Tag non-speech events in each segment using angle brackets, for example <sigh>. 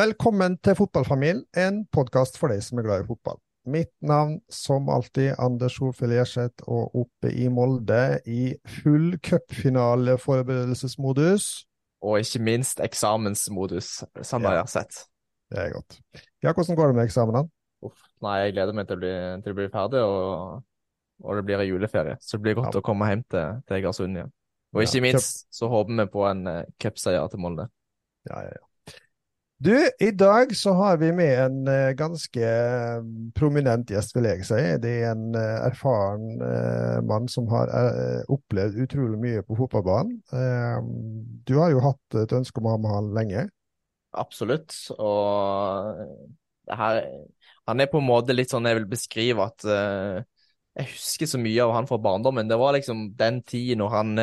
Velkommen til Fotballfamilien, en podkast for deg som er glad i fotball. Mitt navn, som alltid, Anders Hofjell Gjerseth, og oppe i Molde i full cupfinaleforberedelsesmodus. Og ikke minst eksamensmodus, som ja. jeg har sett. Det er godt. Ja, hvordan går det med eksamenene? Uff, nei, jeg gleder meg til å bli, til å bli ferdig, og, og, det blir en juleferie. Så det blir godt ja. å komme hjem til, til Egersund igjen. Og ikke ja, minst så håper vi på en uh, cupseier til Molde. Ja, ja, ja. Du, i dag så har vi med en uh, ganske uh, prominent gjest, vil jeg si. Det er en uh, erfaren mann som har opplevd utrolig mye på fotballbanen. du har jo hatt et ønske om å ha med han lenge? Absolutt. Og her, han er på en måte litt sånn jeg vil beskrive at Jeg husker så mye av han fra barndommen. Det var liksom den tiden når han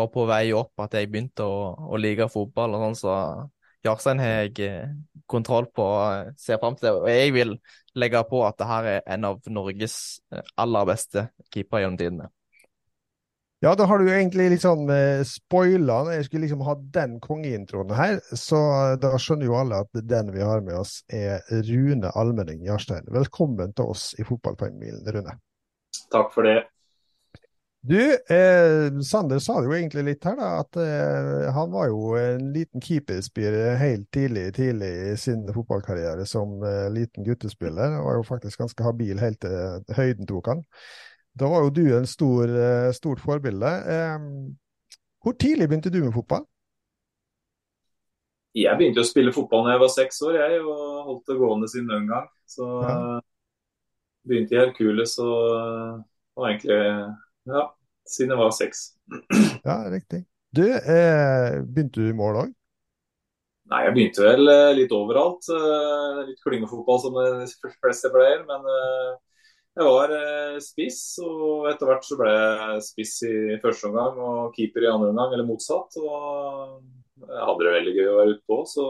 var på vei opp at jeg begynte å, å like fotball og sånn. så Jarstein har jeg eh, kontroll på og ser fram til det. Og jeg vil legge på at det her er en av Norges eh, aller beste keepere gjennom tidene. Ja, da har du egentlig litt sånn eh, spoila. Jeg skulle liksom ha den kongeintroen her, så da skjønner jo alle at den vi har med oss, er Rune Almenning Jarstein. Velkommen til oss i Fotballfamilien, Rune. Takk for det. Du, eh, Sander sa det jo egentlig litt her, da, at eh, han var jo en liten keeperspiller helt tidlig, tidlig i sin fotballkarriere som eh, liten guttespiller. Han Var jo faktisk ganske habil helt til høyden tok han. Da var jo du en stor, eh, stort forbilde. Eh, hvor tidlig begynte du med fotball? Jeg begynte å spille fotball da jeg var seks år, jeg, og holdt det gående siden den gang. Så ja. begynte i Hercules og, og egentlig ja, siden jeg var seks. Ja, riktig. Du, eh, begynte du i mål òg? Nei, jeg begynte vel eh, litt overalt. Eh, litt klyngefotball som de fleste pleier. Men eh, jeg var spiss, og etter hvert så ble jeg spiss i første omgang og keeper i andre omgang, eller motsatt. Og jeg hadde det veldig gøy å være ute på. Så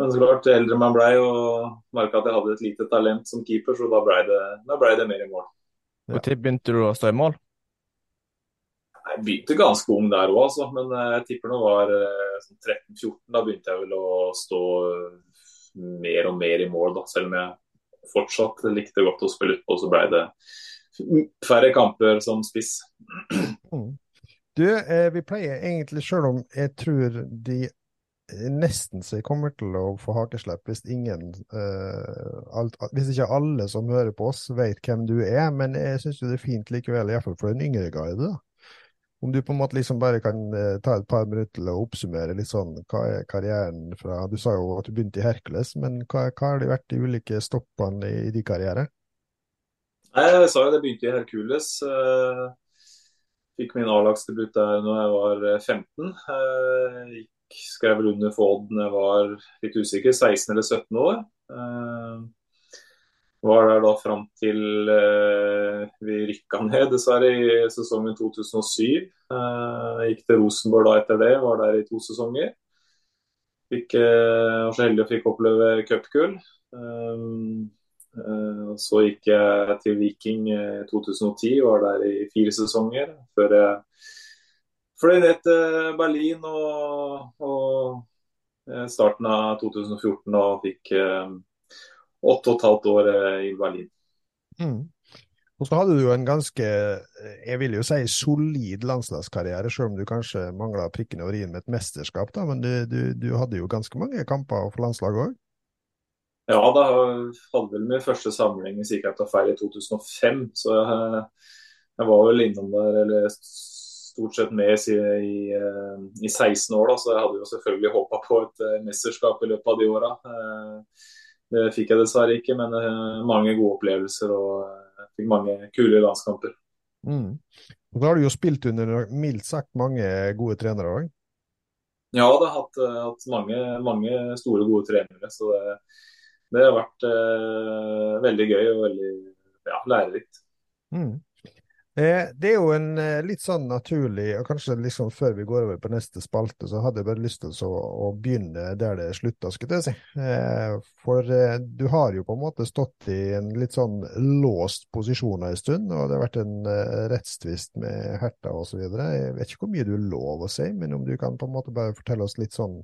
men så klart, eldre man blei og merka at jeg hadde et lite talent som keeper, så da blei det, ble det mer i mål. Når ja. begynte du å stå i mål? Jeg begynte ganske ung der òg, altså. Men eh, jeg tipper det var eh, sånn 13-14. Da begynte jeg vel å stå mer og mer i mål, da. Selv om jeg fortsatt likte godt å spille utpå, så ble det færre kamper som spiss. Mm. Du, eh, vi pleier egentlig, sjøl om jeg tror de nesten så jeg kommer til å få hakeslepp hvis ingen uh, alt, Hvis ikke alle som hører på oss, vet hvem du er. Men jeg syns det er fint likevel, iallfall for en yngre guide. da. Om du på en måte liksom bare kan eh, ta et par minutter til å oppsummere litt sånn, hva er karrieren fra Du sa jo at du begynte i Hercules, men hva, hva har det vært de ulike stoppene i, i din karriere? Jeg sa jo det begynte i Hercules. Eh, fikk min A-lagsdebut der når jeg var 15. Eh, gikk, skrev vel for Odd da jeg var litt usikker, 16 eller 17 år. Var der da fram til eh, vi rykka ned, dessverre, i sesongen 2007. Uh, eh, gikk til Rosenborg da etter det, var der i to sesonger. Fikk, eh, var så heldig å fikk oppleve cupgull. Um, uh, så gikk jeg til Viking i 2010, var der i fire sesonger. Før jeg fløy ned til Berlin og, og starten av 2014 og fikk åtte og et halvt år eh, i Berlin. Mm. Og så hadde du jo en ganske, jeg vil jo si, solid landslagskarriere, selv om du kanskje mangla prikken over i-en med et mesterskap. da, Men du, du, du, hadde jo ganske mange kamper for landslaget òg? Ja, da hadde vel min første samling i jeg tar feil i 2005. Så jeg, jeg, var vel innom der, eller stort sett med i, i, i 16 år. da, Så jeg hadde jo selvfølgelig håpa på et eh, mesterskap i løpet av de åra. Det fikk jeg dessverre ikke, men uh, mange gode opplevelser og uh, fikk mange kule landskamper. Mm. Og Da har du jo spilt under mildt sagt mange gode trenere òg? Ja, det har hatt, uh, hatt mange, mange, store, gode trenere. så det, det har vært eh, veldig gøy og veldig ja, lærerikt. Mm. Eh, det er jo en eh, litt sånn naturlig, og kanskje liksom før vi går over på neste spalte, så hadde jeg bare lyst til å, å begynne der det slutta, skulle jeg si. Eh, for du har jo på en måte stått i en litt sånn låst posisjon en stund, og det har vært en rettstvist med Herta osv. Jeg vet ikke hvor mye du er lov å si, men om du kan på en måte bare fortelle oss litt sånn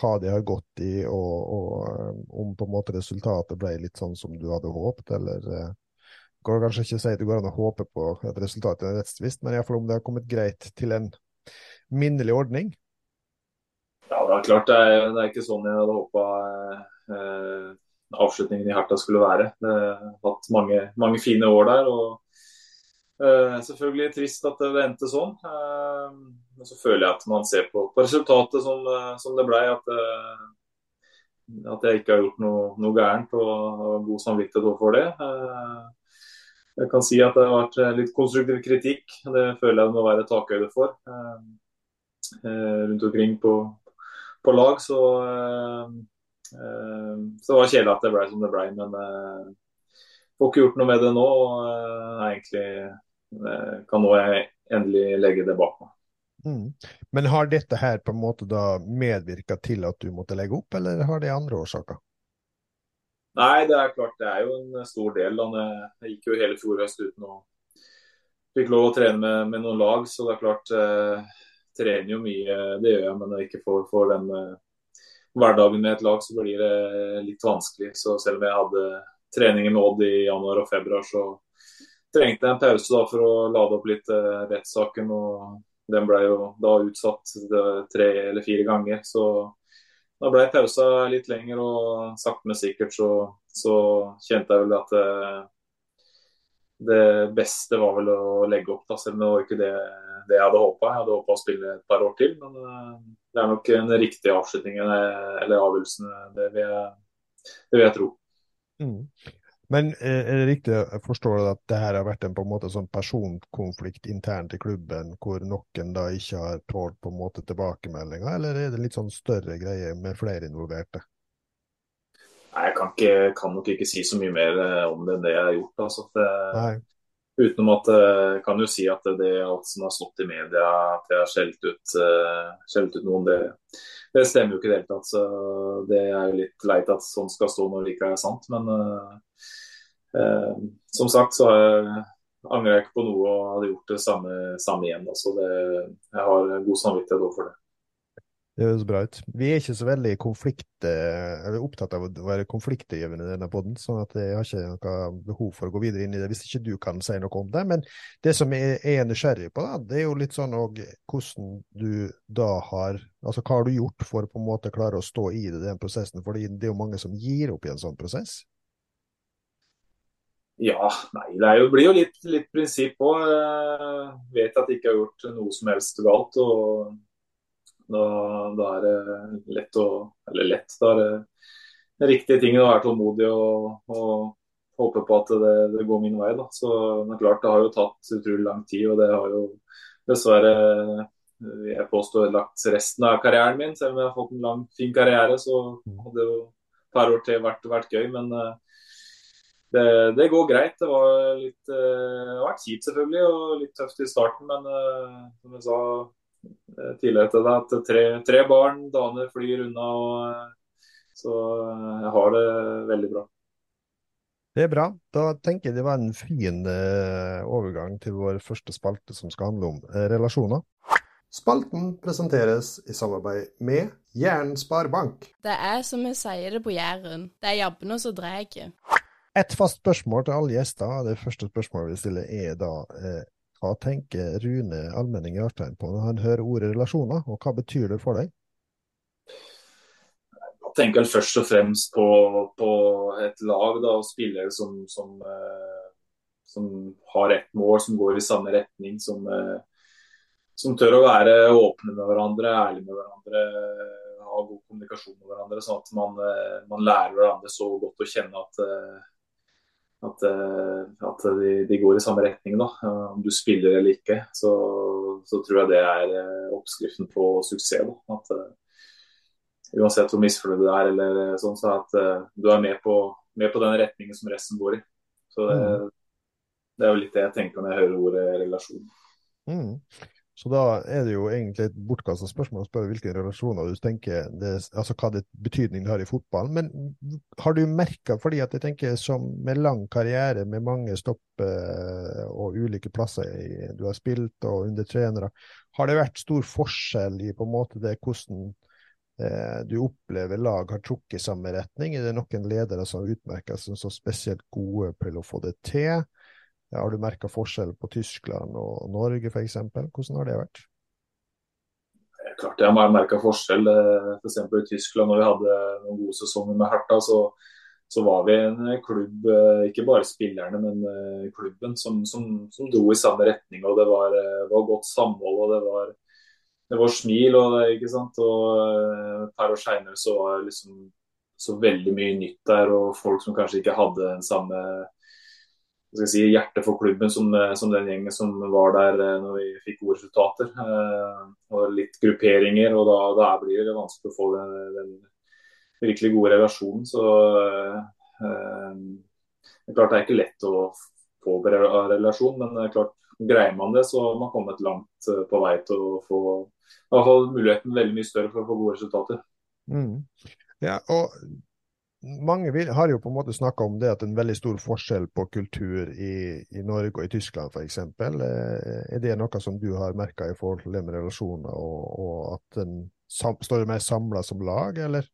hva de har gått i, og, og om på en måte resultatet ble litt sånn som du hadde håpet, eller går kanskje ikke å si at det går an å håpe på et resultat i en rettstvist, men iallfall om det har kommet greit til en minnelig ordning? Ja, det er klart. Det er, det er ikke sånn jeg hadde håpa eh, avslutningen i Herta skulle være. Det har hatt mange, mange fine år der. og eh, Selvfølgelig trist at det endte sånn. Eh, men så føler jeg at man ser på, på resultatet som, eh, som, det ble, at, eh, at jeg ikke har gjort noe, noe gærent og har god samvittighet overfor det. Eh, jeg kan si at det har vært eh, litt konstruktiv kritikk. Det føler jeg det må være takhøyde for. Eh, eh, rundt omkring på, på lag. Så, så det var kjedelig at det ble som det ble. Men jeg får ikke gjort noe med det nå. og egentlig kan nå jeg endelig legge det bak meg. Mm. Men har dette her på en måte da medvirka til at du måtte legge opp, eller har det andre årsaker? Nei, det er klart det er jo en stor del. Da. Jeg gikk jo hele fjor høst uten å fikk lov å trene med, med, noen lag, så det er klart eh, trener jo mye. Det gjør jeg, men jeg ikke får, får den eh, hverdagen med et lag, så blir det litt vanskelig. Så selv om jeg hadde treninger med Odd i januar og februar, så trengte jeg en pause da for å lade opp litt eh, rettssaken. og Den ble jo da utsatt tre eller fire ganger. så da ble pausa litt lenger, og sakte, men sikkert så, så, kjente jeg vel at det, eh, det, beste var vel å legge opp, da, selv om det var ikke det, det jeg hadde håpa. Jeg hadde håpa å spille et par år til, men eh, det er nok en riktig avslutning eller avgjørelsen. Det, vil jeg, det vil jeg tro. Mm. Men eh, er det riktig jeg forstår at det her har vært en på en måte sånn personkonflikt internt i klubben, hvor noen da ikke har tålt på en måte tilbakemeldinger, eller er det litt sånn større greie med flere involverte? Nei, Jeg kan, ikke, kan nok ikke si så mye mer eh, om det enn det jeg har gjort. Altså. Det, utenom at jeg eh, kan jo si at det alt som har stått i media, at jeg har skjelt ut, skjelt ut noen, det, det, stemmer jo ikke i det hele tatt. Så det er jo litt leit at sånn skal stå når det ikke er sant. Men Eh, som sagt så angrer jeg ikke på noe og hadde gjort det samme, samme igjen. Altså Så det, jeg har god samvittighet overfor det. Det høres bra ut. Vi er ikke så veldig konflikt, eller opptatt av å være konfliktdrivende i denne poden, sånn at jeg har ikke noe behov for å gå videre inn i det hvis ikke du kan si noe om det. Men det som jeg er nysgjerrig på, da, det er jo litt sånn og hvordan du da har Altså hva har du gjort for å på en måte klare å stå i det, den prosessen? For det er jo mange som gir opp i en sånn prosess. Ja, nei, det jo, blir jo litt, litt prinsipp òg. Vet at jeg ikke har gjort noe som helst galt. og da, da, er det lett å Eller lett, da er det riktige ting å være tålmodig og, og håpe på at det, det, går min vei. da. Så det er klart det har jo tatt utrolig lang tid, og det har jo dessverre jeg påstår lagt resten av karrieren min. Selv om jeg har fått en lang, fin karriere, så hadde jo et par år til vært, vært gøy. men det, det, går greit. Det var litt uh, det har vært kjipt selvfølgelig og litt tøft i starten, men uh, som jeg sa uh, tidligere til deg, at tre, tre barn, damer flyr unna. Og, så jeg har det veldig bra. Det er bra. Da tenker jeg det var en fin overgang til vår første spalte som skal handle om relasjoner. Spalten presenteres i samarbeid med Jæren Sparebank. Det er som vi sier det på Jæren, det er jabbene som drar. Et fast spørsmål til alle gjester. Det første spørsmålet vi stiller er da eh, hva tenker Rune Almenning Jarstein på når han hører ordet relasjoner, og hva betyr det for deg? Jeg tenker først og fremst på, på et lag da, og spillere som, som, eh, som, har ett mål, som går i samme retning. Som, eh, som tør å være åpne med hverandre, ærlige med hverandre, ha god kommunikasjon med hverandre. Sånn at man, eh, man lærer hverandre så godt å kjenne at eh, at, eh, at de, de, går i samme retning. da. Om du spiller eller ikke, så, så tror jeg det er eh, oppskriften på suksess. da. At, eh, uansett hvor misfornøyd du er, eller sånn, så at du er med på, med på, den retningen som resten går i. Så det, mm. det, er jo litt det jeg tenker når jeg hører ordet relasjon. Mm. Så da er det jo egentlig et bortkasta spørsmål å spørre hvilke relasjoner du tenker det, altså hva det betydning har i fotball. Men har du merka, fordi at jeg tenker som med lang karriere med mange stopp eh, og ulike plasser du har spilt og under trenere, har det vært stor forskjell i på en måte det hvordan eh, du opplever lag har trukket i samme retning? Er det noen ledere som utmerker seg som spesielt gode til å få det til? Har du merka forskjell på Tyskland og Norge f.eks.? Hvordan har det vært? Klart jeg har merka forskjell. F.eks. For i Tyskland, når vi hadde noen gode sesonger med Herta, så, så, var vi en klubb, eh, ikke bare spillerne, men eh, klubben, som, som, som dro i samme retning. og Det var, eh, var godt samhold og det var, det var smil. og ikke sant? Og Per år seinere så var det liksom så veldig mye nytt der, og folk som kanskje ikke hadde den samme si, hjertet for klubben som, eh, som, den gjengen som var der eh, når vi fikk gode resultater. Eh, og litt grupperinger, og da, da blir det vanskelig å få den, den virkelig gode relasjonen. Så øh, det er klart det er ikke lett å få relasjon, men det er klart greier man det, så har man kommet langt på vei til å få i hvert fall muligheten veldig mye større for å få gode resultater. Mm. Ja, og mange har jo på en måte snakka om det at det er en veldig stor forskjell på kultur i, i Norge og i Tyskland f.eks. Eh, er det noe som du har merka i forhold til det med relasjoner, og, og at sam, står mer samla som lag, eller?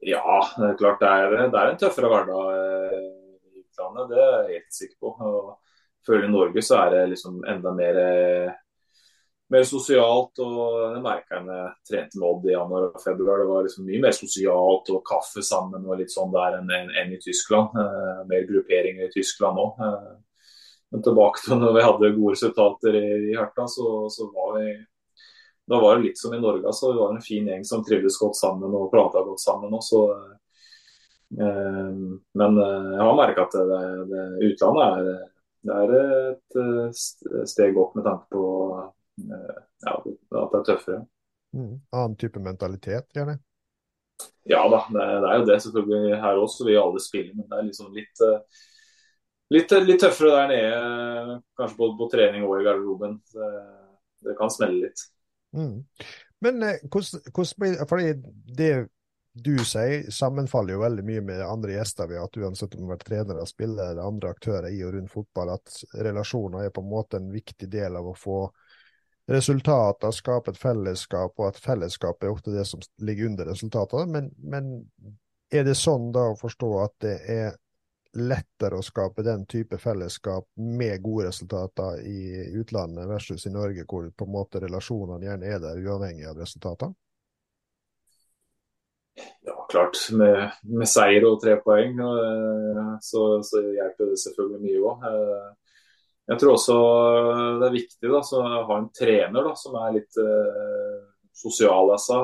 Ja, det er klart det er, det er en tøffere hverdag eh, i utlandet. Det er jeg helt sikker på. Og føler I Norge så er det liksom enda mer eh, mer sosialt. og Det merka jeg da jeg trente med Odd i januar og februar. Det var liksom mye mer sosialt og kaffe sammen og litt sånn der enn, enn i Tyskland. Eh, mer grupperinger i Tyskland òg. Eh, men tilbake til når vi hadde gode resultater i, i Herta, så, så, var vi da var det litt som i Norge. Altså. Vi var en fin gjeng som trivdes godt sammen og prata godt sammen også. Eh, men eh, jeg har merka at det, det, utlandet er, det er et eh, steg opp med tanke på ja, at det er tøffere. Mm. Annen type mentalitet, gjerne? Ja da, det, det, er jo det selvfølgelig her også. Vi alle spiller, men det er liksom litt, eh, litt, litt tøffere der nede. Kanskje både på trening og i garderoben. Det, det kan smelle litt. Mm. Men eh, hvordan blir Fordi det du sier, sammenfaller jo veldig mye med andre gjester vi har hatt, uansett om du har vært trener, spiller eller andre aktører i og rundt fotball, at relasjoner er på en måte en viktig del av å få resultater skaper et fellesskap, og at fellesskapet er ofte det som ligger under resultatene. Men, men, er det sånn da å forstå at det er lettere å skape den type fellesskap med gode resultater i utlandet versus i Norge, hvor på en måte relasjonene gjerne er der uavhengig av resultatene? Ja, klart. Med, med, seier og tre poeng eh, så, så hjelper det selvfølgelig mye òg. Jeg tror også det er viktig da, å ha en trener da, som er litt uh, sosial. jeg sa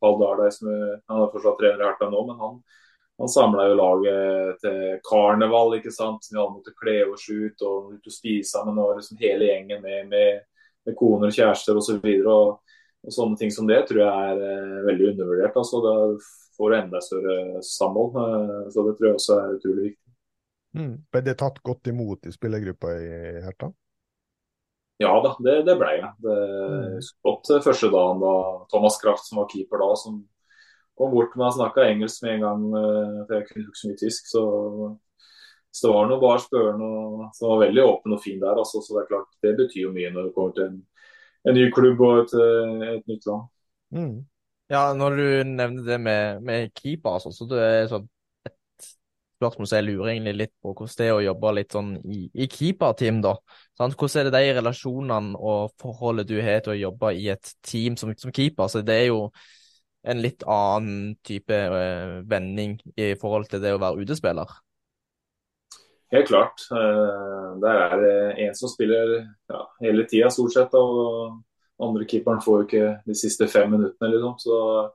Pall Dardai, han er fortsatt trener i Herta nå, men han, han samla jo laget til karneval. ikke sant? Vi alle måtte kle oss ut og ut og spise sammen. og liksom Hele gjengen med, med, med koner og kjærester osv. Og, og, og sånne ting som det tror jeg er eh, veldig undervurdert. altså Da får enda større samhold. Eh, så det tror jeg også er utrolig viktig. Mm. Ble det tatt godt imot i spillergruppa i Herta? Ja da, det, det ble jeg. Det mm. godt første dagen da Thomas Kraft, som var keeper da, som kom bort til meg og snakka engelsk med en gang, eh, for jeg kunne ikke så mye tysk. så så det var noe bare spørrende, som var veldig åpen og fin der. Altså, så Det er klart, det betyr jo mye når du kommer til en, en ny klubb og et, et nytt land. Mm. Ja, når du nevner det med, med keeper, altså, så det er sånn spørsmål så jeg lurer egentlig litt på hvordan det er å jobbe litt sånn i, i keeperteam, da. Sant? Hvordan er det de relasjonene og forholdet du har til å jobbe i et team som, som keeper? Så det er jo en litt annen type uh, vending i forhold til det å være utespiller. Helt klart. Uh, der er det en som spiller ja, hele tida, stort sett. Og andre keeperen får jo ikke de siste fem minuttene, liksom. Så Eh,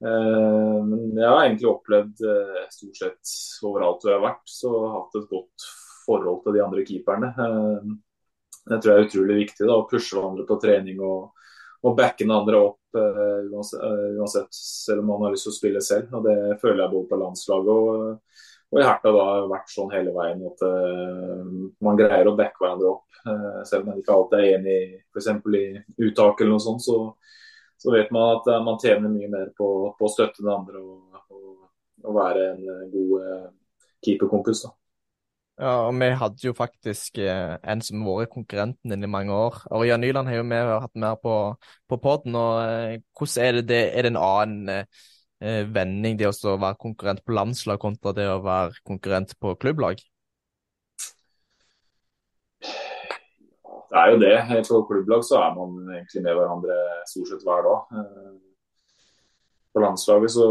men jeg har egentlig opplevd eh, stort sett overalt hvor jeg har vært, så har hatt et godt forhold til de andre keeperne. Eh, det tror jeg er utrolig viktig. da, Å pushe hverandre på trening og, og backe den andre opp uansett, selv om man har lyst til å spille selv. og Det føler jeg både på landslaget og, og i Herta da har vært sånn hele veien at man greier å backe hverandre opp. selv om man ikke alltid er enig f.eks. i uttak eller noe sånt, så, så vet man at man tjener mye mer på, på å støtte den andre og, og, og være en god keeperkompis. da. Ja, og vi hadde jo faktisk eh, en som har vært konkurrenten din i mange år. Ørjan Nyland har jo vi hatt mer på, på poden. og eh, Hvordan er det, det, er det en annen eh, vending, det å være konkurrent på landslag kontra det å være konkurrent på klubblag? Det er jo det. På klubblag så er man egentlig med hverandre stort sett hver dag. Eh, på landslaget, så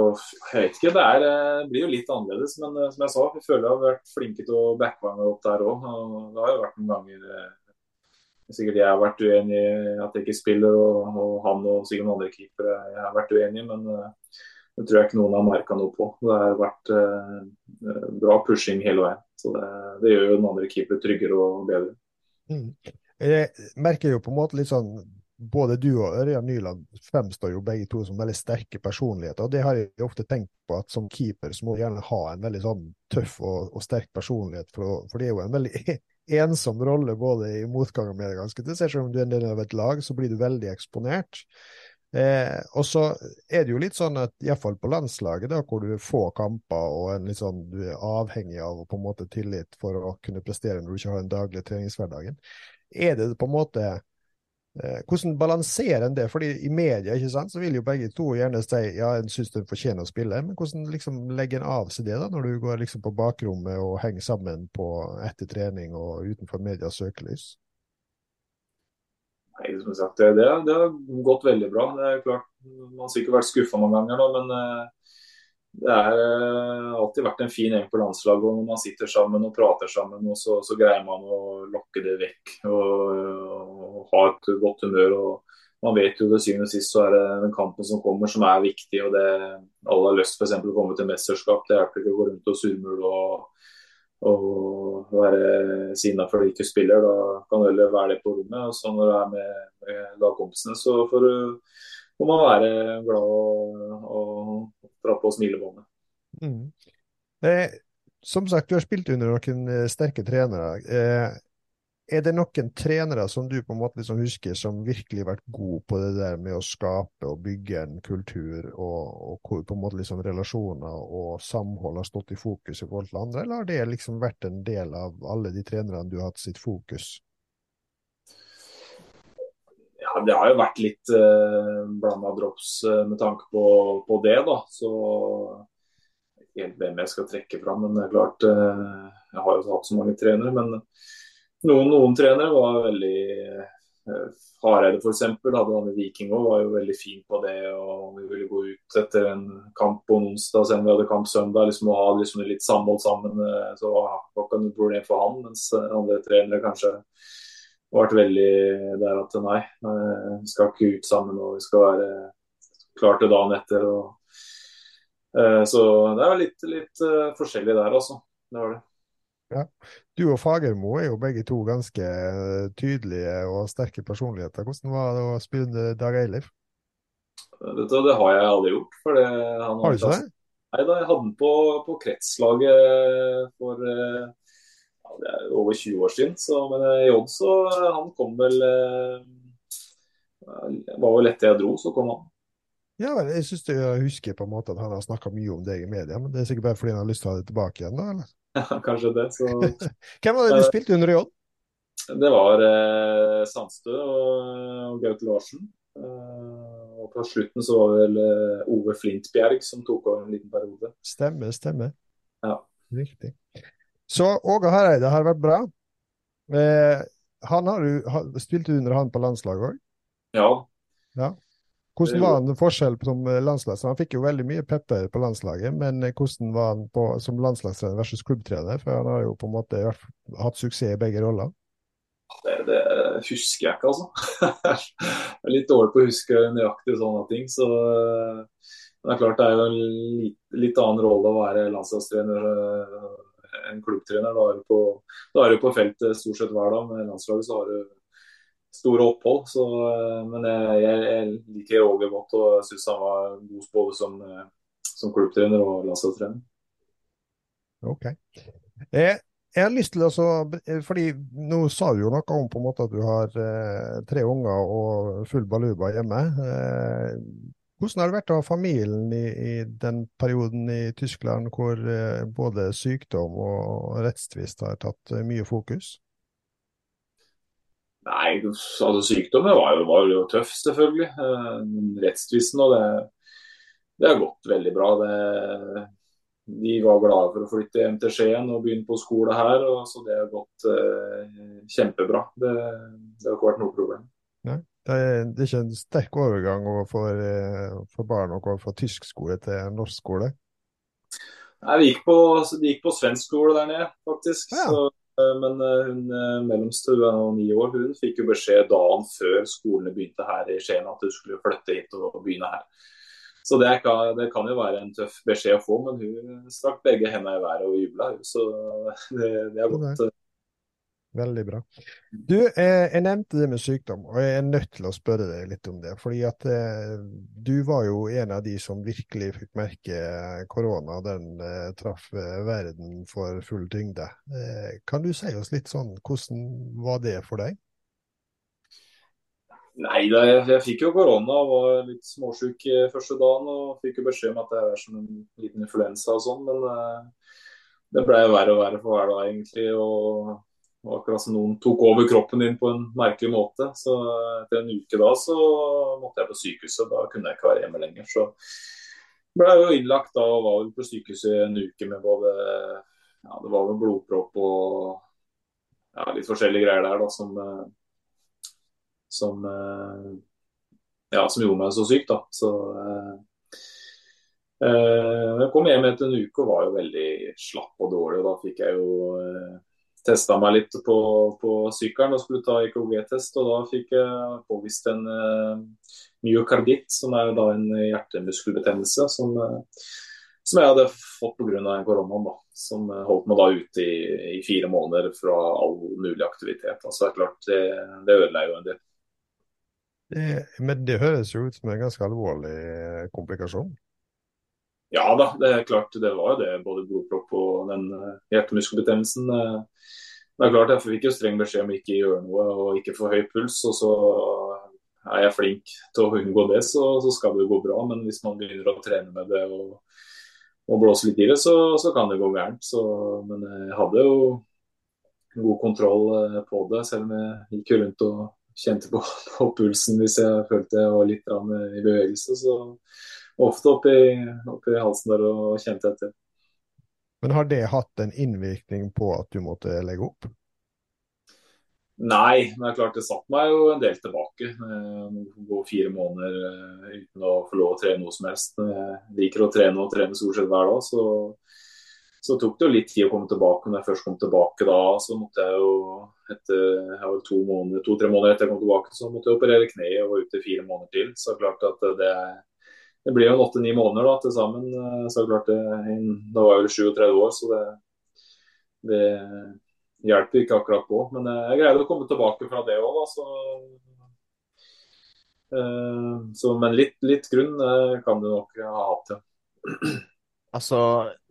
jeg vet ikke. Det, er, det eh, blir jo litt annerledes. Men eh, som jeg sa, vi føler jeg har vært flinke til å backe hverandre opp der òg. Det har jo vært noen ganger Sikkert jeg har vært uenig i at jeg ikke spiller, og, og han og sikkert noen andre keepere jeg har vært uenig i. Men det tror jeg ikke noen har merka noe på. Det har vært eh, bra pushing hele veien. Så det, det gjør jo den andre keeper tryggere og bedre. Mm. Jeg merker jo på en måte litt sånn både du og Ørjan Nyland fremstår jo begge to som veldig sterke personligheter. og Det har jeg ofte tenkt på, at som keeper så må du gjerne ha en veldig sånn tøff og, og sterk personlighet. For, for, det er jo en veldig <laughs> ensom rolle både i motgang og medgang. Selv om du er en del av et lag, så blir du veldig eksponert. Eh, og så er det jo litt sånn at iallfall på landslaget, da, hvor du får kamper og en litt sånn, du er avhengig av på en måte tillit for å kunne prestere når du ikke har den daglige treningshverdagen, er det på en måte Eh, hvordan balanserer en det? Fordi I media ikke sant, så vil jo begge to gjerne si ja, en syns den fortjener å spille, men hvordan liksom legger en av seg det da, når du går liksom på bakrommet og henger sammen på etter trening og utenfor medias søkelys? Nei, som sagt, det, det, har gått veldig bra. Det er klart, Man har sikkert vært skuffa noen ganger, da, men uh, det har uh, alltid vært en fin gjeng på landslaget. og Når man sitter sammen og prater sammen, og så, så greier man å lokke det vekk. og ha et godt humør. og man vet jo det syvende og sist så er det den kampen som kommer som er viktig. og det Alle har lyst for å komme til mesterskap. Det hjelper ikke å gå rundt og surmule og, og være sinna for du ikke spiller. Da kan du heller være det på rommet. og så Når du er med, med lagkompisene, så får du, må man være glad og, dra på smilebåndet. Mm. Eh, som sagt, du har spilt under noen eh, sterke trenere. Eh, er det noen trenere som du på en måte liksom husker som virkelig har vært god på det der med å skape og bygge en kultur, og, og hvor på en måte liksom relasjoner og samhold har stått i fokus i forhold til andre, eller har det liksom vært en del av alle de trenerne du har hatt sitt fokus? Det har jo vært litt eh, blanda drops eh, med tanke på, på, det. da, så ikke hvem jeg skal trekke fram, men det er klart eh, Jeg har jo hatt så mange trenere. men noen, noen trenere var veldig uh, Hareide f.eks. hadde han i Viking òg, var jo veldig fin på det. og Vi ville gå ut etter en kamp på onsdag, selv om vi hadde kamp søndag. liksom Å ha liksom litt samhold sammen. Så var ikke noe problem for han. Mens andre trenere kanskje vært veldig der at nei, vi skal ikke ut sammen og vi skal være klare til dagen etter. Og, uh, så det er litt, litt forskjellig der, altså. Det var det. Ja. Du og Fagermo er jo begge to ganske eh, tydelige og sterke personligheter. Hvordan var det å spille Dag Eilif? Du, det har jeg aldri gjort. For det, han har du ikke det? Nei, da, jeg hadde den på, på kretslaget for eh, det er over 20 år siden. Så, men eh, i Odd så han kom vel Det var vel etter jeg dro, så kom han. Ja, jeg synes jeg husker på en måte at han har snakka mye om deg i media, men det er sikkert bare fordi han har lyst til å ha det tilbake igjen, da? eller? <laughs> kanskje det. Så... <laughs> Hvem var det du eh, spilte under i Odd? Det var eh, Sandstø og, og Gaute Larsen. Uh, og på slutten så var vel uh, Ove Flintbjerg som tok over en liten periode. Stemmer, stemmer. Ja. Riktig. Så Åge Hareide har vært bra. Eh, han har du, spilte under han på landslaget òg? Ja. ja. Hvordan var han forskjell som landslagstrener? Han fikk jo veldig mye pepper på landslaget, men eh, hvordan var han på, som landslagstrener versus klubbtrener? For han har jo på en måte hatt suksess i begge roller. Det, det husker jeg ikke, altså. <laughs> jeg er litt dårlig på å huske nøyaktig sånne ting. Så eh, det er klart det er jo en litt, litt annen rolle å være landslagstrener enn klubbtrener. Da er, du på, da er du på feltet stort sett hver dag. Med landslaget så har du store opphold. Så, eh, men jeg, jeg liker Roger godt og syns han var god både som, eh, som klubbtrener og landslagstrener. Ok. Jeg, jeg har lyst til å fordi Nå sa du jo noe om på en måte at du har eh, tre unger og full baluba hjemme. Eh, hvordan har det vært å ha familien i, i, den perioden i Tyskland hvor eh, både sykdom og rettstvist har tatt eh, mye fokus? Nei, altså sykdommen var jo, var jo tøff, selvfølgelig. Eh, rettstvisten og det, det har gått veldig bra. Det, de var glade for å flytte hjem til Skien og begynne på skole her. Og, så det har gått eh, kjempebra. Det, det, har ikke vært noe problem. Nei, det er, det er ikke en sterk overgang for, eh, for barn å gå fra tysk skole til norsk skole? Nei, vi gikk på, de gikk på svensk skole der nede, faktisk. Ja. Så Eh, men eh, hun mellomste, hun er ni år, hun fikk jo beskjed dagen før skolene begynte her i Skien at hun skulle flytte hit og begynne her. Så det, kan, det kan jo være en tøff beskjed å få, men hun strakk begge hendene i været og jubla. Så det, det har gått Veldig bra. Du, eh, jeg nevnte det med sykdom, og jeg er nødt til å spørre deg litt om det. fordi at eh, du var jo en av de som virkelig fikk merke korona. Den eh, traff eh, verden for full tyngde. Eh, kan du si oss litt sånn, hvordan var det for deg? Nei, jeg, fikk jo korona og var litt småsjuk første dagen. Og fikk jo beskjed om at det er som en liten influensa og sånn, men eh, det ble verre og verre for hver dag, egentlig. og og akkurat som noen tok over kroppen din på en merkelig måte. Så etter en uke da så måtte jeg på sykehuset. Da kunne jeg ikke være hjemme lenger. Så ble jeg jo innlagt da og var på sykehuset en uke med både ja, det var vel blodpropp og ja, litt forskjellige greier der da som som ja, som gjorde meg så syk, da. Så eh, jeg kom hjem etter en uke og var jo veldig slapp og dårlig. og Da fikk jeg jo eh, testa meg litt på, på sykkelen og skulle ta EKG-test. og Da fikk jeg påvist en uh, myokarditt, som er da en hjertemuskelbetennelse. Som, uh, som jeg hadde fått pga. koronaen, korona, da, som holdt meg da ute i, i, fire måneder fra all mulig aktivitet. Altså, det er klart, det, det ødela jo en del. Det, men det høres jo ut som en ganske alvorlig eh, komplikasjon? Ja da, det er klart det var jo det. Både blodpropp og den eh, hjertemuskelbetennelsen. Eh, det er klart Jeg fikk jo streng beskjed om ikke å gjøre noe og ikke få høy puls. og så er jeg flink til å unngå det, så, så, skal det jo gå bra. Men hvis man begynner å trene med det og, og blåse litt i det, så, så, kan det gå gærent. Så, men jeg hadde jo god kontroll eh, på det, selv om jeg gikk rundt og kjente på, <laughs> på pulsen hvis jeg følte jeg var litt i bevegelse. Så ofte oppi, oppi halsen der og kjente etter. Men har det hatt en innvirkning på at du måtte legge opp? Nei, men det er klart det satt meg jo en del tilbake. Gå fire måneder eh, uten å få lov å trene noe som helst. Jeg liker å trene og trene stort sett hver dag. Så, så, tok det jo litt tid å komme tilbake. Når jeg først kom tilbake da, så måtte jeg jo etter to-tre måneder, to, måneder etter jeg kom tilbake, så måtte jeg operere kneet og var ute fire måneder til. Så klart at det, det blir jo åtte-ni måneder da, til sammen. Eh, så klart det, Da var jeg vel 37 år, så det, det, hjelper ikke akkurat på. Men eh, jeg greide å komme tilbake fra det òg. Så, eh, så, men litt, litt grunn kan du nok ha hatt, ja. Altså,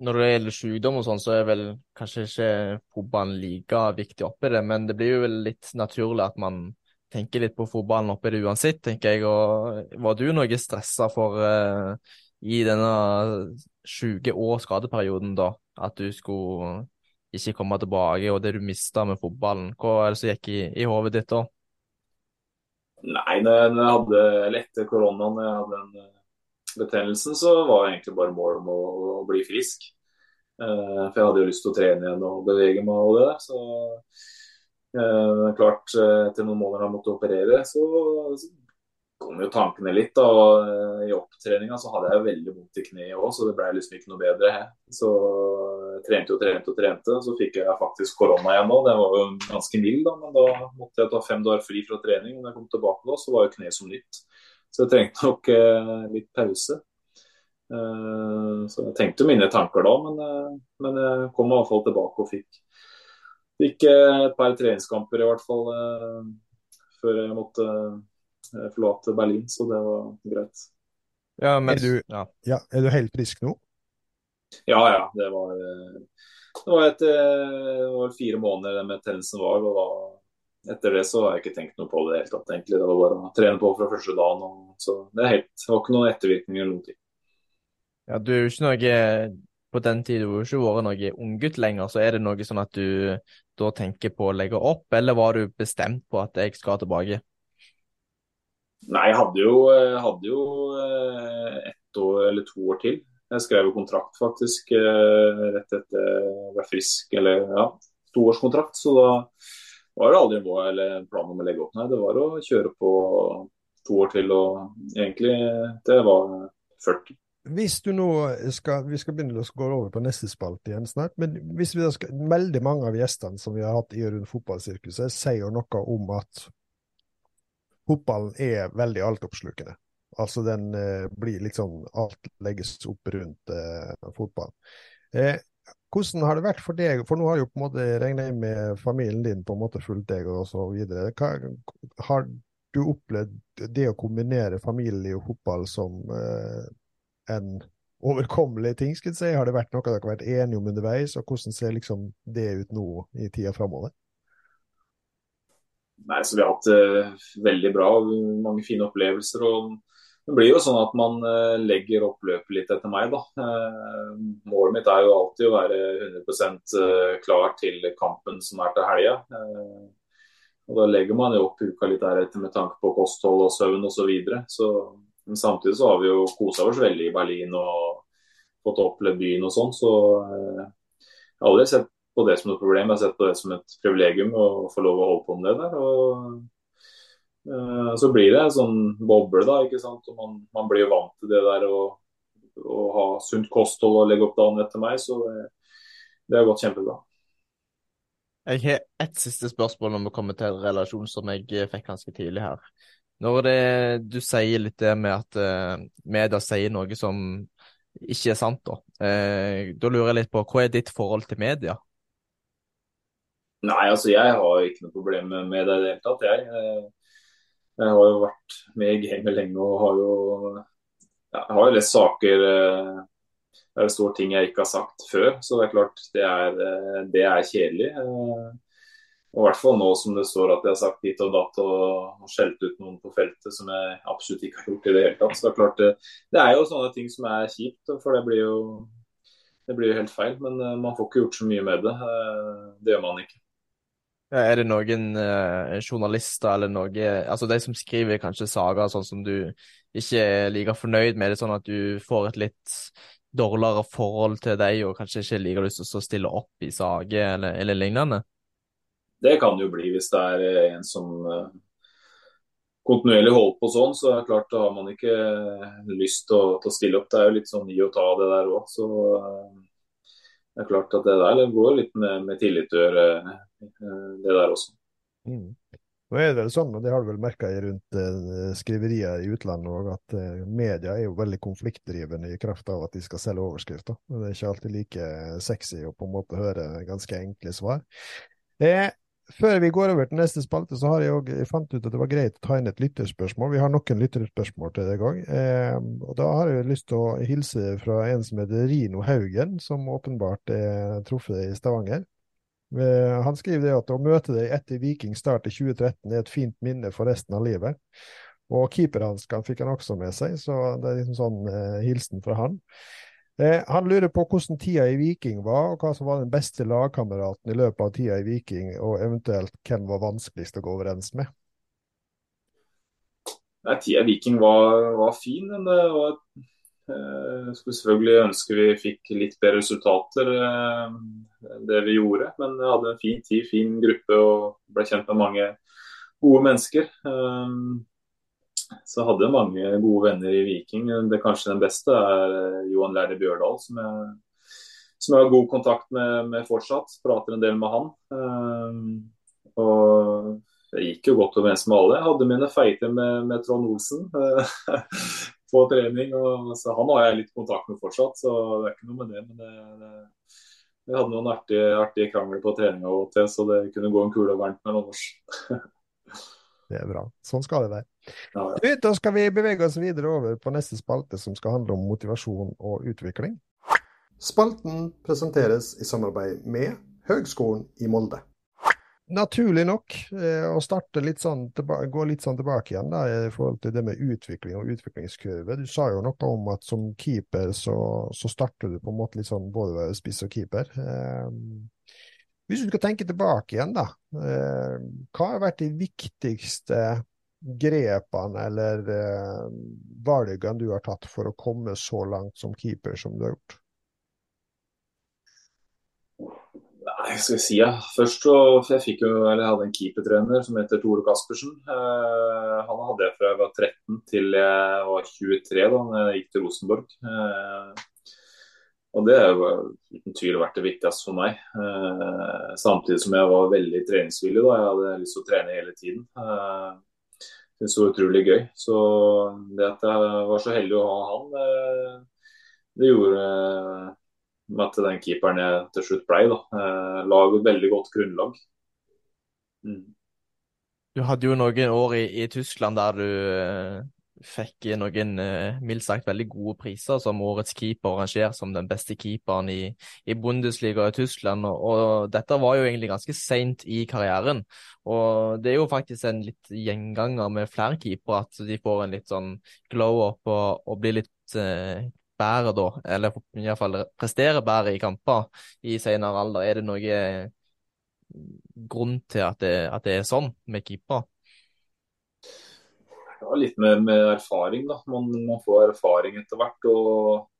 når det gjelder sykdom og sånn, så er vel kanskje ikke fotballen like viktig oppi det, men det blir jo litt naturlig at man tenker litt på fotballen oppi det uansett, tenker jeg. Og var du noe stressa for uh, i denne 20 år skadeperioden, da? At du skulle ikke komme tilbake, og det du mista med fotballen. Hva er det som gikk i, i hodet ditt da? Nei, når jeg, hadde, etter koronaen, jeg hadde den eh, betennelsen, så var det egentlig bare målet om å, å bli frisk. Uh, for jeg hadde jo lyst til å trene igjen og bevege meg og det. Så klart, eh, etter noen måneder han måtte operere, så, så kom jo tankene litt. da, og eh, I opptreninga så hadde jeg veldig vondt i kneet òg, så det ble liksom ikke noe bedre. He. Så jeg trente og trente og trente. Så fikk jeg faktisk korona igjen nå. Det var jo ganske mild, da, men da måtte jeg ta fem dager fri fra trening. Når jeg kom tilbake da, så var jo kneet som nytt. Så jeg trengte nok eh, litt pause. Eh, så jeg tenkte mine tanker da, men, eh, men jeg kom i hvert fall tilbake og fikk Fikk et par treningskamper i hvert fall eh, før jeg måtte eh, forlate Berlin, så det var greit. Ja, men, Er du- ja. Ja, er du helt frisk nå? Ja, ja. Det var, eh, det var, et, eh, det var fire måneder den betennelsen var. og da, Etter det så har jeg ikke tenkt noe på det i det hele tatt. egentlig. Det var bare å trene på fra første dagen. Og, så det, er helt, det var ikke noen ettervirkninger eller noen ting. ja, du er jo ikke noe På den tiden du ikke vært noe unggutt lenger, så er det noe sånn at du da tenker på å legge opp, eller var du bestemt på at jeg skal tilbake? Nei, jeg hadde jo, hadde jo eh, ett år eller to år til. Jeg skrev jo kontrakt faktisk eh, rett etter jeg være frisk, eller ja, toårskontrakt. Så da var det aldri en mål eller en plan om å legge opp. Nei, det var å kjøre på to år til, og egentlig til jeg var 40. Hvis du nå skal, Vi skal begynne å gå over på neste spalte igjen snart. Men hvis vi da skal, veldig mange av gjestene som vi har hatt i og rundt fotballsirkuset, sier noe om at fotballen er veldig altoppslukende. Altså den eh, blir liksom Alt legges opp rundt eh, fotballen. Eh, hvordan har det vært for deg, for nå har jo på en måte regna inn med familien din på en måte fulgt deg og så videre. Hva, har du opplevd det å kombinere familie og fotball som eh, en overkommelig ting, skulle jeg si? Har det vært noe dere har vært enige om underveis, og hvordan ser liksom det ut nå i tida framover? Nei, så Vi har hatt det veldig bra, mange fine opplevelser. og Det blir jo sånn at man uh, legger opp løpet litt etter meg. da. Uh, Målet mitt er jo alltid å være 100 eh, klar til kampen som er til helga. Da legger man jo opp uka litt deretter med tanke på kosthold og søvn osv. Så videre. så, men samtidig så har vi jo kosa oss veldig i Berlin og fått oppleve byen og sånn. Så eh, jeg har aldri sett på det som et problem. Jeg har sett på det som et privilegium å få lov å holde på med det der. og eh, Så blir det en sånn boble, da. ikke sant? Og man, man blir jo vant til det der å, å ha sunt kosthold og legge opp dagen etter meg. Så det, det har gått kjempebra. Jeg har ett siste spørsmål når vi kommer til en relasjon som jeg eh, fikk ganske tidlig her. Når det, du sier litt det med at uh, media sier noe som ikke er sant, da. Uh, da lurer jeg litt på, hva er ditt forhold til media? Nei, altså jeg har ikke noe problem med det i det hele tatt. Jeg, Eh, jeg har jo vært med i gamet lenge og har jo, jeg har jo lest saker der det står ting jeg ikke har sagt før. Så det er klart, det er, det er kjedelig. Eh, Og i hvert fall nå som det står at jeg har sagt hit og datt og skjelt ut noen på feltet som jeg absolutt ikke har gjort i det hele tatt. Så det er klart, det, det er jo sånne ting som er kjipt, for det blir jo det blir jo helt feil. Men eh, man får ikke gjort så mye med det. Eh, Det gjør man ikke. Ja, Er det noen eh, journalister eller noe Altså de som skriver kanskje sager sånn som du ikke er like fornøyd med det, sånn at du får et litt dårligere forhold til deg og kanskje ikke liker lyst til å stille opp i saker eller, eller lignende? Det kan jo bli hvis det er eh, en som eh, kontinuerlig holder på sånn. Så er det klart da har man ikke eh, lyst til å, til å stille opp. Det er jo litt sånn gi og ta det der òg. Så det er klart at det der går litt med, med tillit å gjøre, det der også. Mm. Nå er det vel sånn, og det har du vel merka rundt eh, i utlandet òg, at media er jo veldig konfliktdrivende i kraft av at de skal selge overskrifter. Det er ikke alltid like sexy å på en måte høre ganske enkle svar. Eh, før vi går over til neste spalte, så har jeg, også, fant ut at det var greit å ta inn et lytterspørsmål. Vi har noen lytterspørsmål til deg gang. Eh, og da har jeg lyst til å hilse fra en som heter Rino Haugen, som åpenbart er truffet i Stavanger. Eh, Han skriver det at å møte deg etter Viking start i 2013 er et fint minne for resten av livet. Og keeperhanskene fikk han også med seg, så det er liksom sånn eh, hilsen fra han. Eh, han lurer på hvordan tida i Viking var, og hva som var den beste lagkameraten i løpet av tida i Viking, og eventuelt hvem var vanskeligst å gå overens med. Nei, Tida i Viking var, var fin, men det var eh, skulle selvfølgelig ønske vi fikk litt bedre resultater eh, det vi gjorde. Men jeg hadde en fin tid, fin gruppe og ble kjent med mange gode mennesker. Eh, så jeg hadde mange gode venner i Viking. Det Kanskje den beste er eh, Johan Lærde Bjørdal, som jeg, som jeg har god kontakt med, med fortsatt. Prater en del med han. Uh, og jeg gikk jo godt overens med alle. Jeg hadde mine feiter med, med Trond Olsen uh, <laughs> på trening. Og, så han har jeg litt kontakt med fortsatt, så det er ikke noe med det. Men det, det, vi hadde noen artige, artige krangler på treninga, så det kunne gå en kule varmt mellom oss. <laughs> Det er bra. Sånn skal det være. Ja, ja. Da skal vi bevege oss videre over på neste spalte, som skal handle om motivasjon og utvikling. Spalten presenteres i samarbeid med Høgskolen i Molde. Naturlig nok eh, å starte litt sånn, gå litt sånn tilbake igjen da, i forhold til det med utvikling og utviklingskurve. Du sa jo noe om at som keeper så, så starter du på en måte litt sånn både spiss og keeper. Eh, hvis du skal tenke tilbake igjen, da. Eh, hva har vært de viktigste grepene eller eh, valgene du har tatt for å komme så langt som keeper som du har gjort? Nei, skal jeg si, ja. Først så jeg fikk jo, eller jeg hadde en keepertrener som heter Tore Kaspersen. Eh, han hadde jeg fra jeg var 13 til jeg var 23 da jeg gikk til Rosenborg. Eh, og det har jo uten tvil vært det viktigste for meg. Eh, samtidig som jeg var veldig treningsvillig. da, Jeg hadde lyst til å trene hele tiden. Eh, det var utrolig gøy. Så det at jeg var så heldig å ha han, eh, det gjorde meg til at den keeperen jeg til slutt ble. da, eh, La et veldig godt grunnlag. Mm. Du hadde jo noen år i, i Tyskland der du eh, fikk noen eh, mildt sagt veldig gode priser som årets keeper, rangert som den beste keeperen i, i Bundesliga i Tyskland. Og, og dette var jo egentlig ganske seint i karrieren. Og det er jo faktisk en litt gjenganger med flere keepere, at de får en litt sånn glow-up og, og blir litt eh, bedre da, eller iallfall presterer bedre i kamper i senere alder. Er det noe eh, grunn til at det, at det er sånn med keepere? Ja, litt med, med erfaring, da. Man, man får erfaring etter hvert. og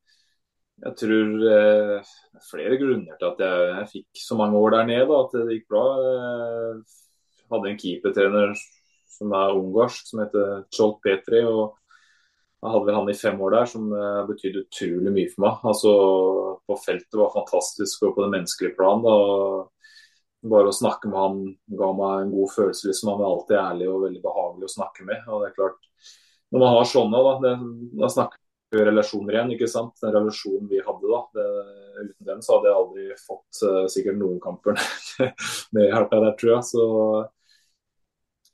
jeg tror eh, flere grunner til at jeg, jeg, fikk så mange år der nede, at det gikk bra. Jeg hadde en keepertrener som er ungarsk, som heter Cholk Petri. og Jeg hadde vel han i fem år der, som eh, betydde utrolig mye for meg. Altså, På feltet var fantastisk, og på det menneskelige plan. da, bare å snakke med han ga meg en god følelse. liksom Han er alltid ærlig og veldig behagelig å snakke med. og det er klart, Når man har sånne, da, det, da snakker vi relasjoner igjen. ikke sant? Den relasjonen vi hadde da, det, Uten den så hadde jeg aldri fått uh, sikkert noen kamper <laughs> med hjelpa der, tror jeg. så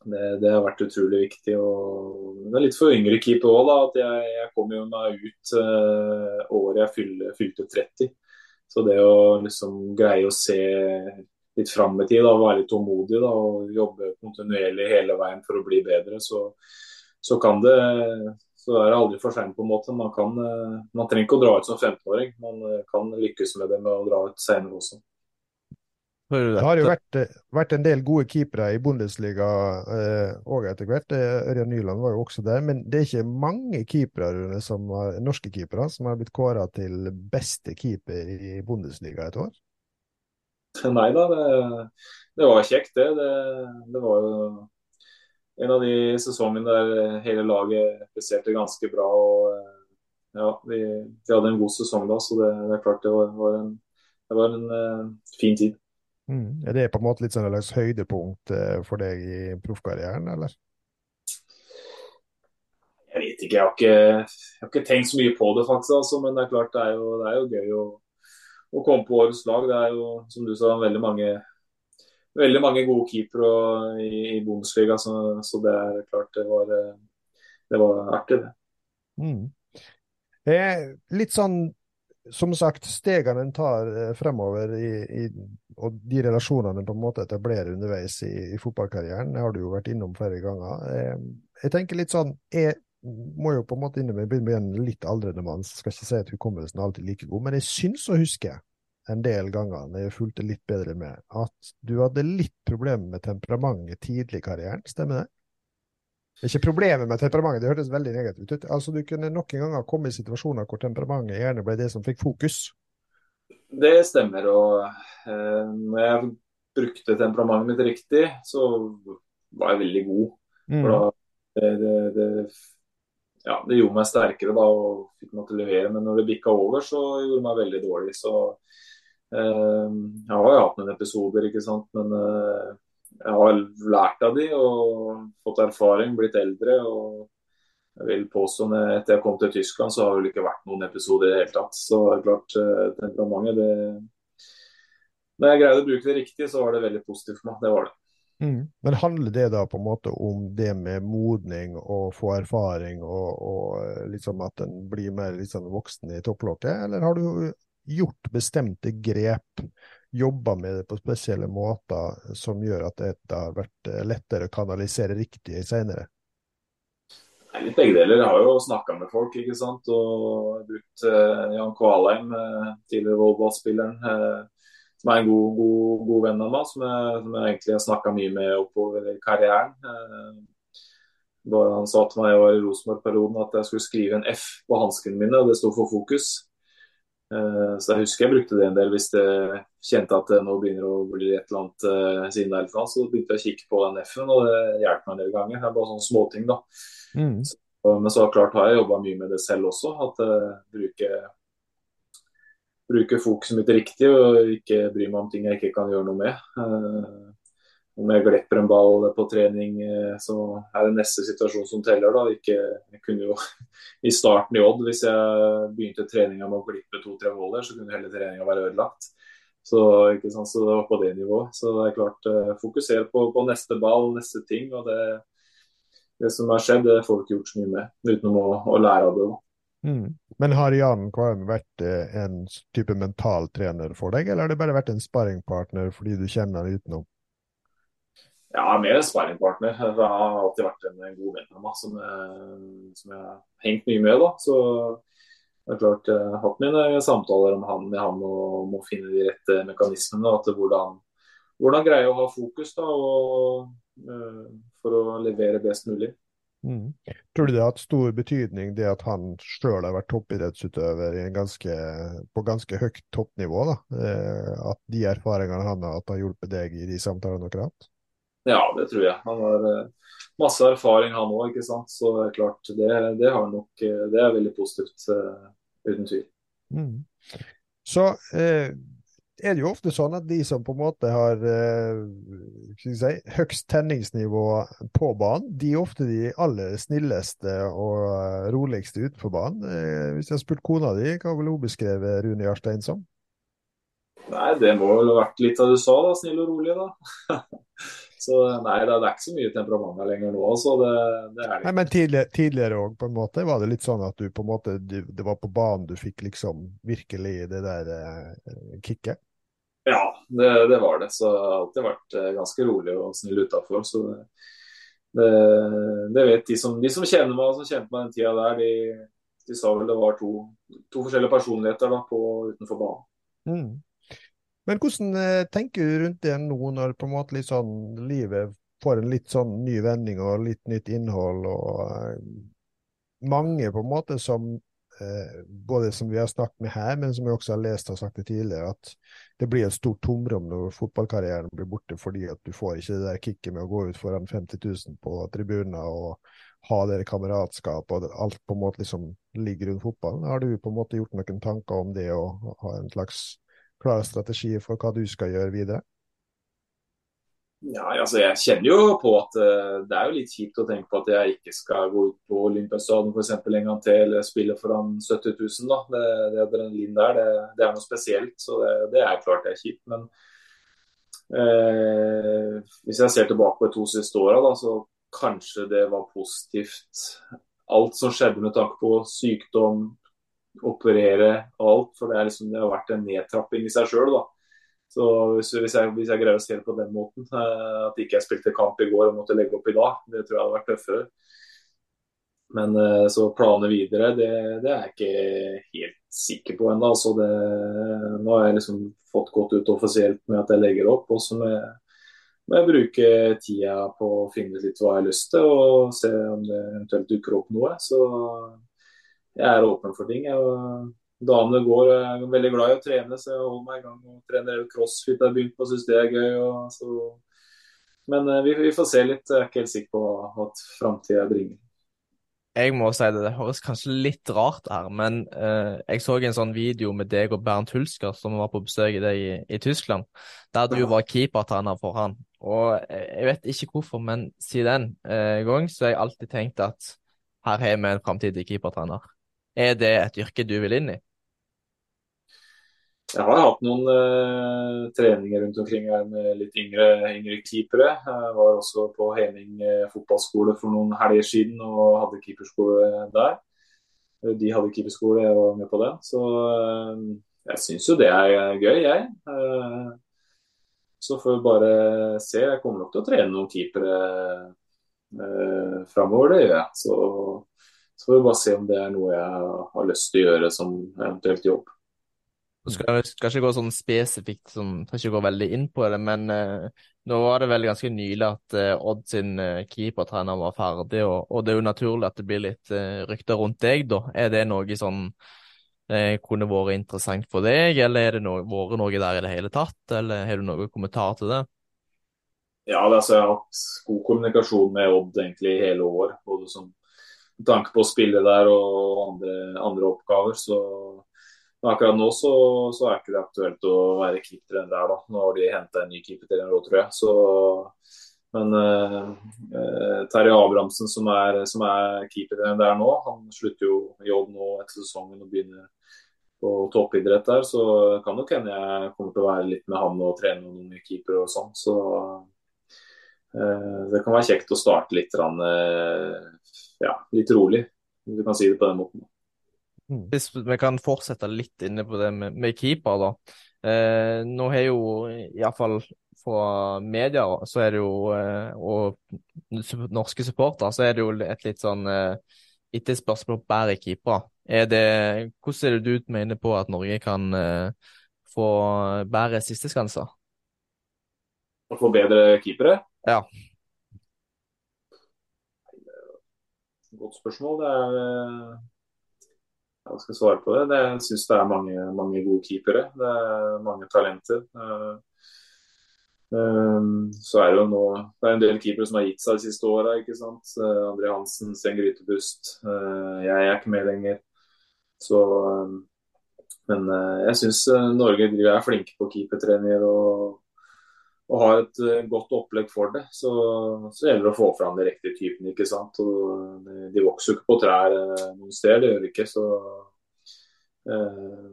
det, det, har vært utrolig viktig. og Det er litt for yngre keeper òg, at jeg, jeg kom jo meg ut uh, året jeg fylte, fylte 30. Så det å liksom greie å se litt fram i tid, da, være litt tålmodig da, og jobbe kontinuerlig hele veien for å bli bedre, så, så kan det så er det aldri for seint, på en måte. Man, kan, man trenger ikke å dra ut som 15-åring. Man kan lykkes med det med å dra ut senere også. Det har jo vært, vært, en del gode keepere i Bundesliga òg eh, etter hvert. Ørjan Nyland var jo også der. Men det er ikke mange keepere som har, norske keepere som har blitt kåra til beste keeper i Bundesliga et år? Nei da, det, det var kjekt det. det. det. var jo en av de sesongene der hele laget presterte ganske bra. og ja, vi, vi, hadde en god sesong da, så det, det er klart det var, var en, det var en uh, fin tid. Mm. Er det på en måte litt sånn et slags høydepunkt uh, for deg i proffkarrieren, eller? Jeg vet ikke, jeg har ikke, jeg har ikke, tenkt så mye på det faktisk, altså, men det er klart det er jo, det er jo gøy å, å komme på årets lag. Det er jo, som du sa, veldig mange veldig mange gode keepere i, i Bundesliga, så, så, det er klart det var, det var artig, det. Mm. Eh, litt sånn, som sagt, stegene en tar eh, fremover i, i, og de relasjonene en på en måte etablerer underveis i, i fotballkarrieren, har du jo vært innom flere ganger. Eh, jeg tenker litt sånn, jeg må jo på en måte innom, jeg begynner med en litt aldrende mann, skal ikke si at hukommelsen er alltid like god, men jeg syns å huske en del ganger når jeg fulgte litt bedre med, at du hadde litt problemer med temperamentet tidlig i karrieren, stemmer det? Ikke problemet med temperamentet, det hørtes veldig negativt ut. Altså Du kunne noen ganger komme i situasjoner hvor temperamentet gjerne ble det som fikk fokus. Det stemmer. Og eh, når jeg brukte temperamentet mitt riktig, så var jeg veldig god. Mm. For da, det, det, det, ja, det gjorde meg sterkere da og fikk meg til å levere. Men når det bikka over, så gjorde det meg veldig dårlig. Så eh, jeg har jo hatt noen episoder, ikke sant. Men eh, jeg har lært av de og fått erfaring, blitt eldre. og jeg vil påstå at Etter jeg kom til Tyskland, så har det ikke vært noen episoder i det hele tatt. Så det er klart, eh, temperamentet det Når jeg greide å bruke det riktig, så var det veldig positivt for meg. Det var det. Mm. Men handler det da på en måte om det med modning og få erfaring, og, og liksom at en blir mer liksom voksen i topplokket, eller har du gjort bestemte grep, jobba med det på spesielle måter, som gjør at det har vært lettere å kanalisere riktig senere? Litt begge deler. Jeg har jo snakka med folk, ikke sant. Og brukt uh, Jan Kvalheim, uh, tidligere Volvo-spilleren. Uh, som er en god, god, god venn av meg, som jeg, som jeg egentlig har snakka mye med oppover i karrieren. Eh, bare han sa til meg i år i Rosenborg-perioden at jeg skulle skrive en F på hanskene mine, og det sto for fokus. Eh, så jeg husker jeg brukte det en del hvis jeg kjente at det nå begynner å bli et eller annet eh, siden der. Så begynte jeg å kikke på den F-en, og det hjalp meg en del ganger. Det er bare sånne småting, da. Mm. Så, men så klart har jeg jobba mye med det selv også. At jeg bruker bruke fokuset mitt riktig og ikke bry meg om ting jeg ikke kan gjøre noe med. Uh, om jeg glepper en ball på trening, uh, så er det neste situasjon som teller. da. Ikke, jeg kunne jo <laughs> I starten i Odd, hvis jeg begynte treninga med å glippe to-tre måler, så kunne hele treninga være ødelagt. Så, sant? så det var på det nivået. Så det er klart, uh, fokuser på, på, neste ball, neste ting. og det, det som har skjedd, det får du ikke gjort så mye med, utenom å, å lære av det. da. Mm. Men har Jan Kvam vært eh, en type mentaltrener for deg, eller har det bare vært en sparringpartner fordi du kjenner ham utenom? Ja, mer en sparringpartner. Jeg har alltid vært en, god venn av meg som, som, jeg har hengt mye med. da. Så det er klart, Jeg har hatt mine samtaler om han, med han om å finne de rette mekanismene. at Hvordan, hvordan greie å ha fokus da, og, uh, for å levere best mulig. Mm. Tror du det har hatt stor betydning det at han sjøl har vært toppidrettsutøver ganske, på ganske høyt toppnivå? da? Eh, at de erfaringene han har hatt, har hjulpet deg i de samtalene dere har hatt? Ja, det tror jeg. Han har eh, masse erfaring han òg, ikke sant. Så klart, det, det, har nok, eh, det er veldig positivt, uten tvil. Mm. Så eh, er det jo ofte sånn at de som på en måte har eh, si, høyst tenningsnivå på banen, de er ofte de aller snilleste og roligste utenfor banen. Eh, hvis jeg har spurt kona di, hva vil hun beskrevet Rune Jarstein som? Nei, det må vel ha vært litt av du sa, da. Snill og rolig, da. <laughs> så nei, det er ikke så mye temperament lenger nå, altså. Det, det er det. Nei, men tidligere, òg, på en måte, var det litt sånn at du på en måte, det var på banen du fikk liksom virkelig det der eh, kicket? Ja, det, det, var det. Så jeg har alltid vært eh, ganske rolig og snill utafor. Så det, det, det, vet de som, de som kjenner meg og som kjente meg den tida der, de, de, sa vel det var to, to forskjellige personligheter da, på, utenfor banen. Mm. Men hvordan eh, tenker du rundt det nå, når på en måte litt sånn, livet får en litt sånn ny vending og litt nytt innhold, og uh, mange på en måte som Eh, både som vi har snakket med her, men som vi også har lest og sagt det tidligere, at det blir et stort tomrom når fotballkarrieren blir borte, fordi at du får ikke det der kicket med å gå ut foran 50 000 på tribuner og ha det kameratskap og alt på en måte liksom ligger rundt fotballen. Har du på en måte gjort noen tanker om det og ha en slags klar strategi for hva du skal gjøre videre? Ja, altså Jeg kjenner jo på at uh, det er jo litt kjipt å tenke på at jeg ikke skal gå ut på Olympiastadion f.eks. en gang til eller spille foran 70 000. da. Det, det adrenalin der, det, det, er noe spesielt. Så det, det er klart det er kjipt. Men uh, hvis jeg ser tilbake på de to siste åra, så kanskje det var positivt. Alt som skjedde med tanke på sykdom, operere, alt. For det, liksom, det har vært en nedtrapping i seg sjøl. Så hvis, hvis, jeg, hvis, jeg, greier å se det på den måten, eh, at ikke jeg spilte kamp i går og måtte legge opp i dag, det tror jeg hadde vært tøffere. Men eh, så planene videre, det, det, er jeg ikke helt sikker på ennå. Altså nå har jeg liksom fått gått ut offisielt med at jeg legger opp. Og så må jeg, jeg bruke tida på å finne litt hva jeg har lyst til, og se om det eventuelt dukker opp noe. Så jeg er åpen for ting. Jeg, damene går. Jeg er veldig glad i å trene, så jeg holder meg i gang og trener crossfit. Jeg har begynt på, syns det er gøy. Så... Men uh, vi, vi, får se litt. Jeg er ikke helt sikker på hva framtida bringer. Jeg må si det, det høres kanskje litt rart her, men uh, jeg så en sånn video med deg og Bernt Hulsker som var på besøk i deg i, i Tyskland, der du var keepertrener for han. Og jeg vet ikke hvorfor, men siden den uh, gang så har jeg alltid tenkt at her har vi en framtidig keepertrener. Er det et yrke du vil inn i? Jeg har hatt noen uh, treninger rundt omkring her med litt yngre, yngre keepere. Jeg var også på Heming fotballskole for noen helger siden og hadde keeperskole der. De hadde keeperskole, jeg var med på det. Så uh, jeg syns jo det er gøy, jeg. Uh, så får vi bare se. Jeg kommer nok til å trene noen keepere uh, framover, det gjør jeg. Så, så får vi bare se om det er noe jeg har lyst til å gjøre som eventuelt jobb. Skal, skal ikke gå sånn spesifikt, sånn, skal ikke gå veldig inn på det, men uh, nå var det vel ganske nylig at uh, Odd sin uh, keepertrener var ferdig, og, og, det er jo naturlig at det blir litt uh, rykter rundt deg, da. Er det noe som kunne vært interessant for deg, eller er det no vært noe der i det hele tatt, eller har du noen kommentar til det? Ja, altså, jeg har hatt god kommunikasjon med Odd egentlig hele år, både som med tanke på å spille der og andre, andre oppgaver. så men akkurat nå så, så, er ikke det aktuelt å være keepertrener der, da. Nå har de henta en ny keeper til en òg, tror jeg. Så, men eh, Terje Abrahamsen, som er, som er keepertrener der nå, han slutter jo jobb nå etter sesongen og begynner på toppidrett der. Så kan nok hende jeg kommer til å være litt med han og trene noen nye keepere og sånn. Så eh, det kan være kjekt å starte litt, uh, ja, litt rolig, du kan si det på den måten. Mm. Hvis vi kan fortsette litt inne på det med, med keeper, da. Eh, nå har jo iallfall fra media så er det jo, eh, og norske supportere, så er det jo et litt sånn eh, etterspørsel på bedre keepere. Er det, hvordan er det du mener på at Norge kan eh, få bedre sisteskanser? Å få bedre keepere? Ja. Godt spørsmål. Det er eh, jeg skal svare på det. jeg syns det er mange, mange, gode keepere. Det er mange talenter. Eh, eh, så er det jo nå Det er en del keepere som har gitt seg de siste åra. Uh, André Hansen, Sten Grytebust. Jeg er ikke med lenger. Så Men jeg syns Norge er flinke på keepertreninger og og har et uh, godt opplegg for det, så, så gjelder det å få fram de riktige typene. ikke sant? Og de, de vokser jo ikke på trær uh, noen steder, det gjør de ikke. Så Eh,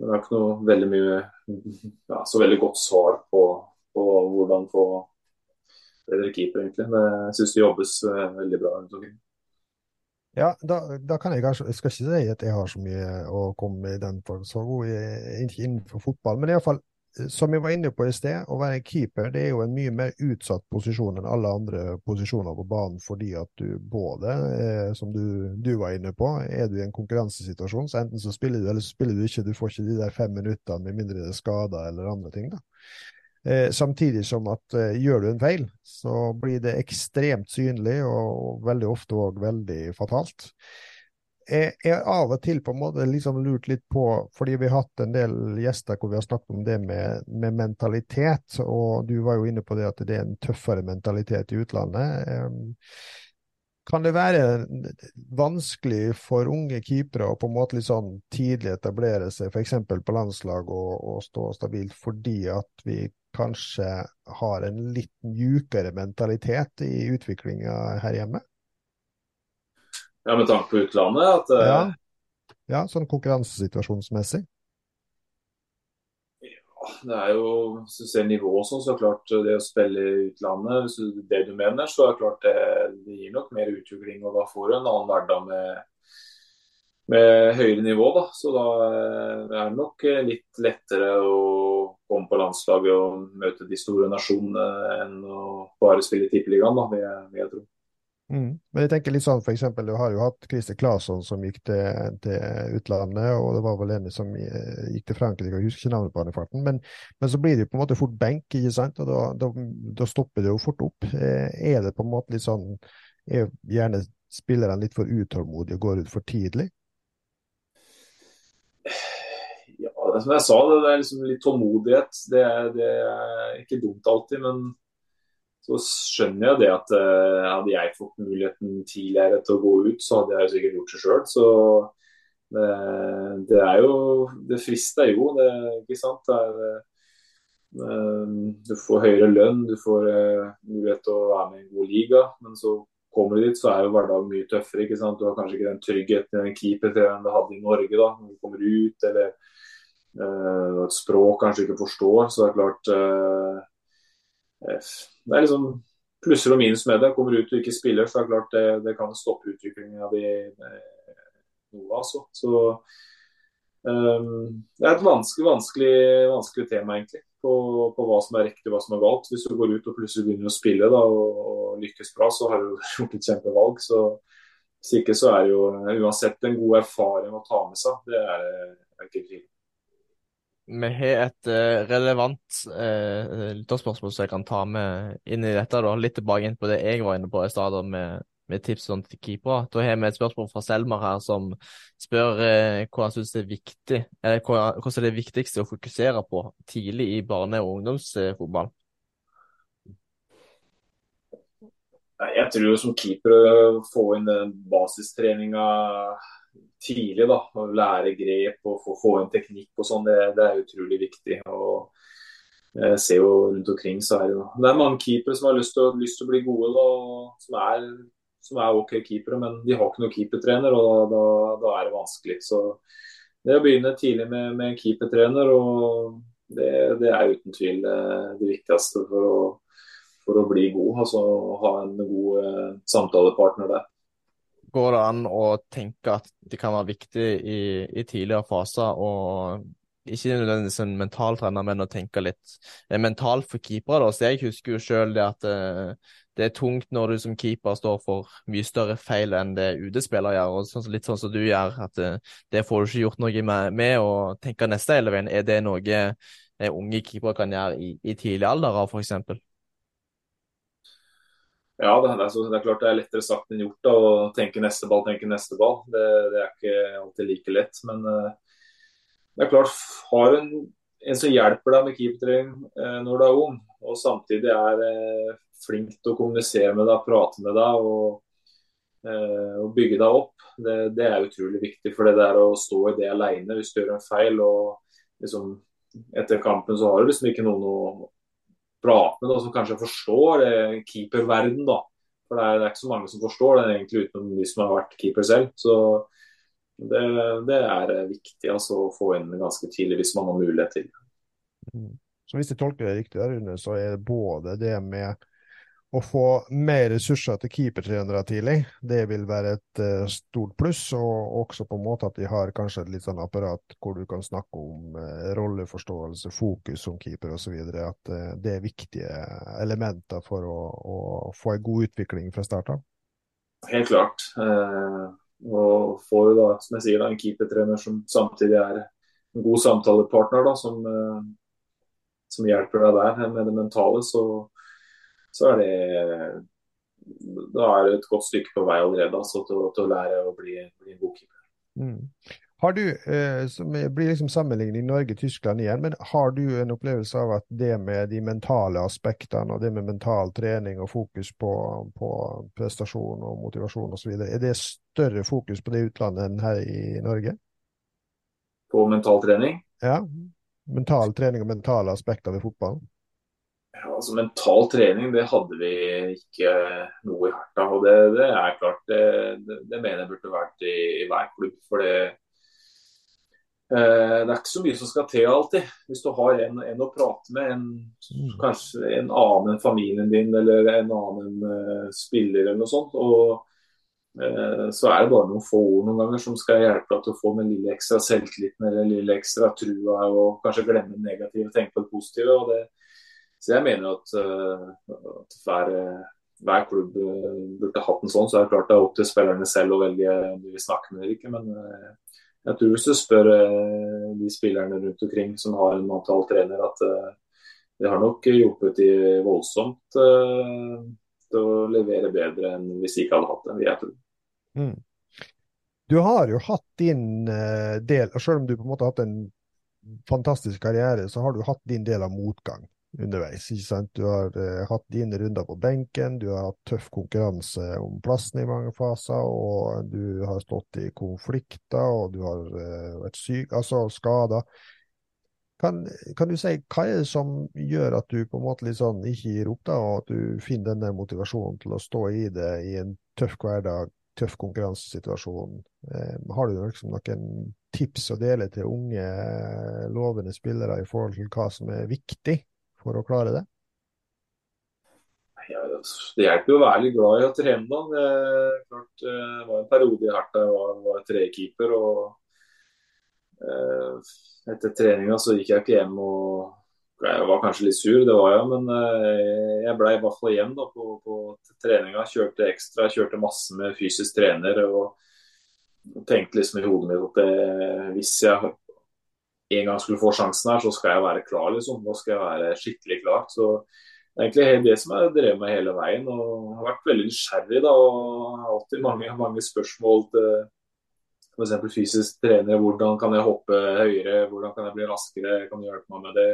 det er ikke noe veldig mye ja, så veldig godt svar på, på hvordan få bedre keeper, egentlig. men jeg syns det jobbes veldig bra. Ja, da, da, kan jeg kanskje Jeg skal ikke si at jeg har så mye å komme med i den for så god innenfor fotball, men iallfall som vi var inne på i sted, å være keeper det er jo en mye mer utsatt posisjon enn alle andre posisjoner på banen, fordi at du både, eh, som du, du, var inne på, er du i en konkurransesituasjon, så enten så spiller du, eller så spiller du ikke. Du får ikke de der fem minuttene med mindre det er skader eller andre ting. da. Eh, samtidig som at eh, gjør du en feil, så blir det ekstremt synlig, og, og veldig ofte òg veldig fatalt jeg har av og til på en måte liksom lurt litt på, fordi vi har hatt en del gjester hvor vi har snakket om det med, med, mentalitet, og du var jo inne på det at det er en tøffere mentalitet i utlandet. Kan det være vanskelig for unge keepere å på en måte litt sånn tidlig etablere seg f.eks. på landslag og, og, stå stabilt, fordi at vi kanskje har en litt mjukere mentalitet i utviklinga her hjemme? Ja, med tanke på utlandet? At, uh... ja. ja, sånn konkurransesituasjonsmessig? Ja, det er jo Hvis du ser nivået sånn, så er det klart det å spille i utlandet Hvis du, det du mener, så er det klart det, det gir nok mer utvikling. Og da får du en annen hverdag med, med høyere nivå. da, Så da eh, er det nok litt lettere å komme på landslaget og møte de store nasjonene enn å bare spille i Tippeligaen, vil jeg tro. Mm. Men jeg tenker litt sånn, for eksempel, Du har jo hatt Christer Claesson som gikk til, til, utlandet, og det var vel en som eh, gikk til Frankrike, jeg husker ikke navnet på han i farten. Men, men, så blir det jo på en måte fort benk, ikke sant? og da, da, da, stopper det jo fort opp. Eh, er det på en måte litt sånn Er gjerne spillerne litt for utålmodige og går ut for tidlig? Ja, som jeg sa, det er liksom litt tålmodighet. Det er, det er ikke dumt alltid, men så skjønner jeg det at uh, hadde jeg fått muligheten tidligere til å gå ut, så hadde jeg jo sikkert gjort det sjøl. Så det, det, er jo Det frister jo, det, ikke sant. Det er, uh, du får høyere lønn, du får uh, mulighet til å være med i en god liga. Men så kommer du dit, så er jo hverdagen mye tøffere. ikke sant? Du har kanskje ikke den tryggheten i den keepertreneren du hadde i Norge da, når du kommer ut. eller et språk kanskje ikke forstår. Så det er klart Det er liksom plusser og minus med det. Kommer ut og ikke spiller, så er det klart det, det kan stoppe utviklingen av de noe, altså. Så um, det er et vanskelig, vanskelig, vanskelig tema, egentlig. På, på, hva som er riktig og hva som er galt. Hvis du går ut og plutselig begynner å spille da, og, og lykkes bra, så har du <laughs> gjort et kjempevalg. Så hvis ikke så er det jo uansett en god erfaring å ta med seg. Det er, er ikke tvil vi har et uh, relevant uh, lytterspørsmål som jeg kan ta med inn i dette. da, Litt tilbake inn på det jeg var inne på i stad med, med, tips til keepere. Da har vi et spørsmål fra Selmar her som spør eh, hva han syns er viktig, eller hva, hva er det viktigste å fokusere på tidlig i barne- og ungdomsfotball? Jeg tror som keeper å få inn den basistreninga tidlig. da, å Lære grep og få, få inn teknikk og sånn, det, det, er utrolig viktig. og jeg ser jo rundt omkring så er det, det er mange keepere som har lyst til, lyst til å bli gode, da, som, er, som er OK keepere, men de har ikke noen keepertrener, og da, da, er det vanskelig. Så det å begynne tidlig med, med en keepertrener, og det, det, er uten tvil det, det viktigste for å, for å, bli god. altså Ha en god eh, samtalepartner der går det an å tenke at det kan være viktig i, i tidligere faser og ikke nødvendigvis en mental trener, men å tenke litt mentalt for keepere. da, så Jeg husker jo selv det at uh, det er tungt når du som keeper står for mye større feil enn det UD-spillere gjør. og sånn, Litt sånn som du gjør, at uh, det får du ikke gjort noe med, med å tenke neste hele veien. Er det noe uh, unge keepere kan gjøre i, i tidlig alder, f.eks.? Ja, det er, det er, klart det er lettere sagt enn gjort å tenke neste ball, tenke neste ball. Det, det er ikke alltid like lett. Men uh, det er klart, har en, en som hjelper deg med keepertrening uh, når du er ung, og samtidig er uh, flink til å kommunisere med deg, prate med deg og, og bygge deg opp, det, det, er utrolig viktig. For det der å stå i det alene hvis du gjør en feil og liksom etter kampen så har du liksom ikke noen å prate med, da, som kanskje forstår eh, keeperverden. da. For det er, det er, ikke så mange som forstår den egentlig utenom de som har vært keeper selv. Så det, det er eh, viktig altså, å få inn ganske tidlig hvis man har mulighet til det. Mm. Så hvis jeg tolker det riktig, der under, så er det både det med å få mer ressurser til keepertrenere tidlig, det vil være et uh, stort pluss. Og også på en måte at de har kanskje et litt sånn apparat hvor du kan snakke om uh, rolleforståelse, fokus som keeper osv. At uh, det er viktige elementer for å, å, få en god utvikling fra start av. Helt klart. og får jo da, som jeg sier, da, en keepertrener som samtidig er en god samtalepartner, da, som, som hjelper deg der med det mentale. så så er det da er det et godt stykke på vei allerede altså, til, til, å lære å bli, bli en god keeper. Mm. Har du, eh, som blir liksom sammenlignet i Norge-Tyskland igjen, men har du en opplevelse av at det med de mentale aspektene og det med mental trening og fokus på, på prestasjon og motivasjon osv., er det større fokus på det utlandet enn her i Norge? På mental trening? Ja. Mental trening og mentale aspekter ved fotballen? Ja, altså Mental trening det hadde vi ikke noe i hjertet, og Det, det er klart, det, det, det, mener jeg burde vært i, i hver klubb. for det, eh, det er ikke så mye som skal til alltid. Hvis du har en, en å prate med, en, mm. kanskje en annen enn familien din eller en annen uh, spiller eller noe sånt. og eh, Så er det bare noen få ord noen ganger som skal hjelpe deg til å få med lille ekstra selvtilliten eller lille ekstra trua og kanskje glemme det negative og tenke på det positive. og det så jeg mener at, uh, at hver, hver, klubb uh, burde hatt en sånn. Så er det klart det er opp til spillerne selv å velge om de vil snakke med eller ikke. Men jeg tror hvis du spør de spillerne rundt omkring som har en mental trener, at det har nok hjulpet de voldsomt til å levere bedre enn hvis de ikke hadde hatt det, jeg tro. Mm. Du har jo hatt din del, og selv om du på en måte har hatt en fantastisk karriere, så har du hatt din del av motgang underveis. ikke sant? Du har eh, hatt dine runder på benken, du har hatt tøff konkurranse om plassen i mange faser, og du har stått i konflikter, og du har eh, vært syk, altså skada. Kan, kan, du si hva er det som gjør at du på en måte sånn ikke gir opp, da, og at du finner denne motivasjonen til å stå i det i en tøff hverdag, tøff konkurransesituasjon? Eh, har du liksom noen tips å dele til unge, lovende spillere i forhold til hva som er viktig for å klare det? Ja, det hjelper jo å være litt glad i å trene. da. Det, klart, det var en periode i Herta jeg var, var trekeeper. og eh, Etter treninga så gikk jeg ikke hjem og jeg var kanskje litt sur, det var jeg, men eh, jeg ble i hvert fall hjem da, på, på treninga. Kjørte ekstra, kjørte masse med fysisk trener. og tenkte liksom i hodet mitt at det, hvis jeg en gang skulle få sjansen her, så skal jeg være klar. liksom. Nå skal jeg være skikkelig klar. Så det er egentlig det som jeg drev med hele veien. og har vært veldig nysgjerrig da, og har alltid mange, mange spørsmål til f.eks. fysisk trener. Hvordan kan jeg hoppe høyere, hvordan kan jeg bli raskere, kan du hjelpe meg med det?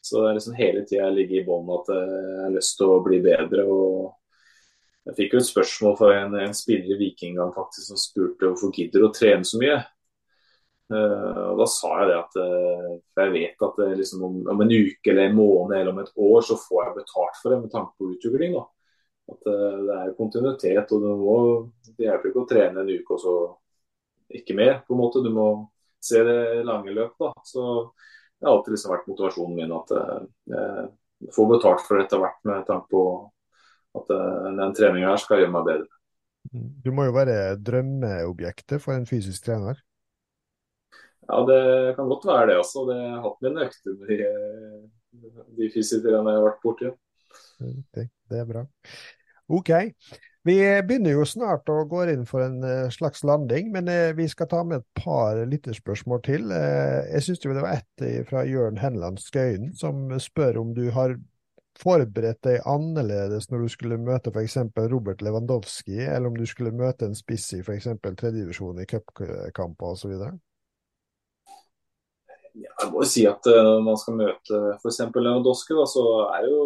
Så det er liksom hele tida ligger i bånn at jeg har lyst til å bli bedre. og jeg fikk jo et spørsmål fra en, en spiller i Viking som spurte hvorfor gidder å trene så mye. Uh, og Da sa jeg det at uh, jeg vet at uh, liksom om, om, en uke eller en måned eller om et år så får jeg betalt for det med tanke på utvikling. da. At Det er kontinuitet. og Det hjelper ikke å trene en uke og så ikke mer. på en måte. Du må se det lange løp. da. Så Det har alltid liksom vært motivasjonen min at jeg får betalt for det etter hvert med tanke på at den treninga her skal gjøre meg bedre. Du må jo være drømmeobjektet for en fysisk trener? Ja, det kan godt være det også. Det har hatt mine økter de, de fysioterapeutene jeg har vært borti. Det, det er bra. OK. Vi begynner jo snart å gå inn for en eh, slags landing, men eh, vi skal ta med et par lytterspørsmål til. Eh, jeg syns det var ett fra Jørn Henland Skøyen som spør om du har forberedt deg annerledes når du skulle møte f.eks. Robert Lewandowski, eller om du skulle møte en spiss i f.eks. tredjedivisjon i cupkamper osv.? Jeg må jo si at uh, når man skal møte f.eks. Lewandowski, da, så er jo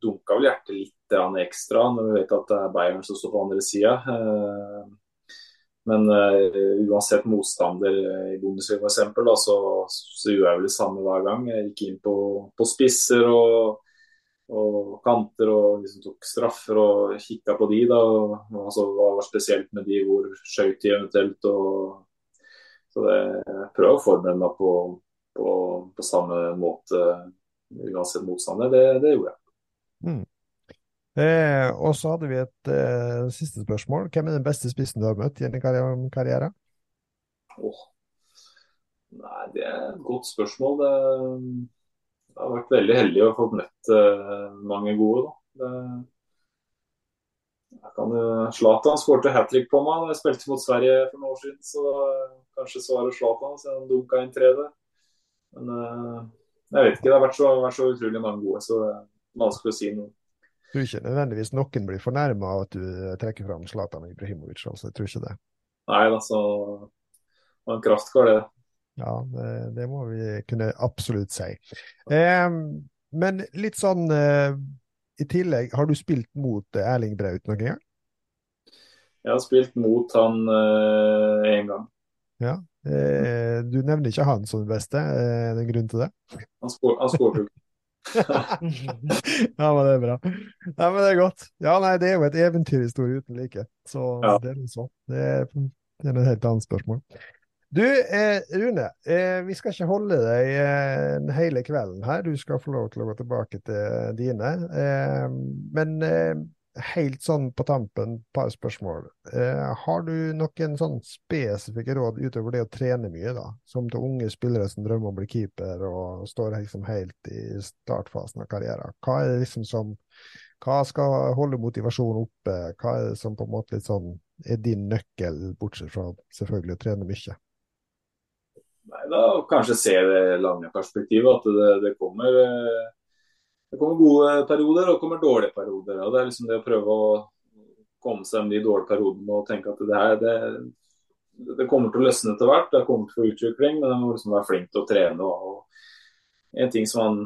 dunka vel hjertet litt ekstra når vi vet at det er Bayern som står på andre sida. Uh, men uh, uansett motstander i Bundesliga f.eks., så, så gjør jeg vel det samme hver gang. Jeg gikk inn på, på spisser og, og, kanter og liksom tok straffer og kikka på de. da, og, altså, Hva var spesielt med de, hvor skjøt de eventuelt. og så det, jeg prøver å forberede meg på, på, på samme måte uansett motstander. Det, det gjorde jeg. Mm. Eh, og så hadde vi et eh, siste spørsmål. Hvem er den beste spissen du har møtt i en karriere? Oh. Nei, det er et godt spørsmål. Det, jeg har vært veldig heldig og fått møtt eh, mange gode. Da. Zlatan skårte hat trick på meg da jeg spilte mot Sverige for noen år siden. Så kanskje svaret Zlatan, siden han dunka inn tre der. Men uh, jeg vet ikke. Det har vært så, vært så, utrolig mange gode, så det er vanskelig å si noe. Jeg tror ikke nødvendigvis noen blir fornærma av at du trekker fram Zlatan Ibrahimovic. altså Jeg tror ikke det. Nei, altså Det var en kraftkar, det. Ja, det, det, må vi kunne absolutt si. Eh, men litt sånn eh, i tillegg, har du spilt mot Erling Braut noen gang? Jeg har spilt mot han én eh, gang. Ja, Eh, du nevner ikke han som den beste. Eh, er det en grunn til det? Han skåret jo ikke. <laughs> ja, men det er bra. Nei, men det er godt. Ja, nei, det er jo et eventyrhistorie uten like. Så ja. det er litt sånn. Det er, det er et helt annet spørsmål. Du, eh, Rune. Eh, vi skal ikke holde deg eh, hele kvelden her. Du skal få lov til å gå tilbake til dine. Eh, men helt sånn på tampen, et par spørsmål. Eh, har du noen sånn spesifikke råd utover det å trene mye, da? Som til unge spillere som drømmer om å bli keeper og står liksom helt i startfasen av karrieren. Hva er det liksom som Hva skal holde motivasjonen oppe? Hva er det som på en måte litt sånn er din nøkkel, bortsett fra selvfølgelig å trene mye? Nei, da kanskje se det lange perspektivet, at det, det kommer eh det kommer gode perioder og det kommer dårlige perioder. og Det er liksom det å prøve å komme seg med de dårlige periodene og tenke at det, her, det, det kommer til å løsne etter hvert. Det kommer til å få utvikling, men man må liksom være flink til å trene. Og en ting som han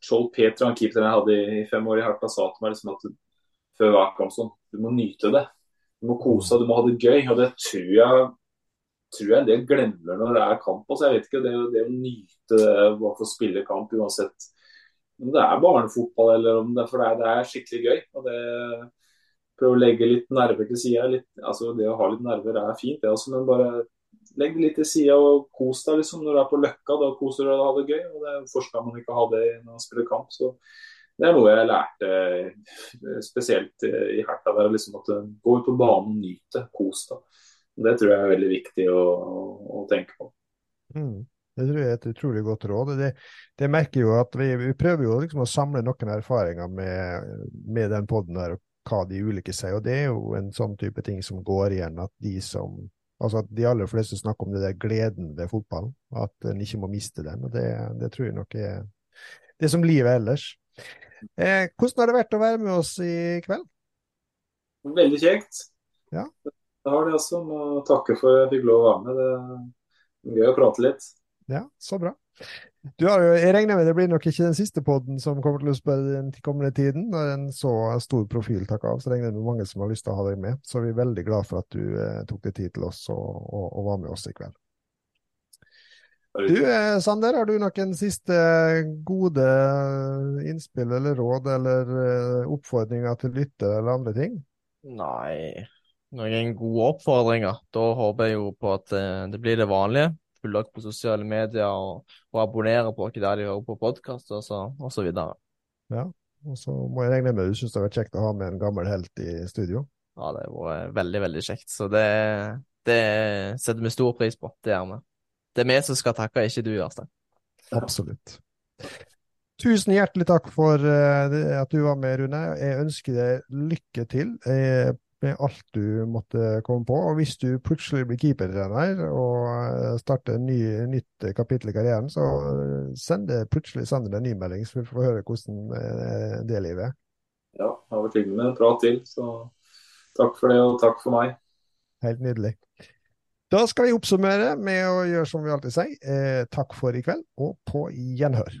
Skjold Peter, han keeperen jeg hadde i, fem år i Herta, sa til meg liksom at før hver kamp sånn, du må nyte det. Du må kose deg, du må ha det gøy. og Det tror jeg, tror jeg en del glemmer når det er kamp. Altså, jeg vet ikke, Det, det å nyte det, å spille kamp uansett om det er barnefotball eller om det, for det er, det er skikkelig gøy. og det Prøve å legge litt nerver til sida. Altså det å ha litt nerver er fint, det også, men bare legg det litt til sida og kos deg liksom, når du er på Løkka. Da koser du deg og har det gøy. og det, forsker man ikke ha det når man spiller kamp? så det er noe jeg lærte eh, spesielt i Herta. der, liksom at Gå ut på banen, nyte, kos deg. Det tror jeg er veldig viktig å, å tenke på. Mm. Det tror jeg er et utrolig godt råd. Det, det merker jo at vi, vi prøver jo liksom å samle noen erfaringer med, med den poden her, og hva de ulike sier. Og det er jo en sånn type ting som går igjen, at de som Altså at de aller fleste snakker om det der gleden ved fotballen, at en ikke må miste den. og Det, det tror jeg nok er det som livet ellers. Eh, hvordan har det vært å være med oss i kveld? Veldig kjekt. Ja. Det har det også. Må takke for at jeg fikk lov å være med. Det er gøy å prate litt. Ja, så bra. Du har jo, jeg regner med det blir nok ikke den siste poden som kommer til å spørre den kommende tiden. Når en så stor profil takker av, så regner jeg med mange som har lyst til å ha deg med. Så vi er veldig glad for at du eh, tok deg tid til oss og, og, og, var med oss i kveld. Du eh, Sander, har du noen siste gode innspill eller råd eller eh, oppfordringer til lyttere eller andre ting? Nei, noen gode oppfordringer. Da håper jeg jo på at eh, det blir det vanlige følge dere på sosiale medier og, og abonnere på dere der de hører på podkast osv. Ja, og så må jeg regne med du syns det har vært kjekt å ha med en gammel helt i studio? Ja, det har vært veldig, veldig kjekt. Så det, det setter vi stor pris på. Det gjør vi. Det er vi som skal takke, ikke du, Jarstein. Absolutt. Tusen hjertelig takk for uh, at du var med, Rune. Jeg ønsker deg lykke til. Med alt du måtte komme på. Og hvis du plutselig blir keepertrener og eh, starter en ny, nytt kapittel i karrieren, så eh, send det, plutselig send det en ny melding, så vi får høre hvordan eh, det livet er. Ja, det har vært hyggelig med en prat til. Så takk for det, og takk for meg. Helt nydelig. Da skal vi oppsummere med å gjøre som vi alltid sier. Eh, takk for i kveld, og på gjenhør.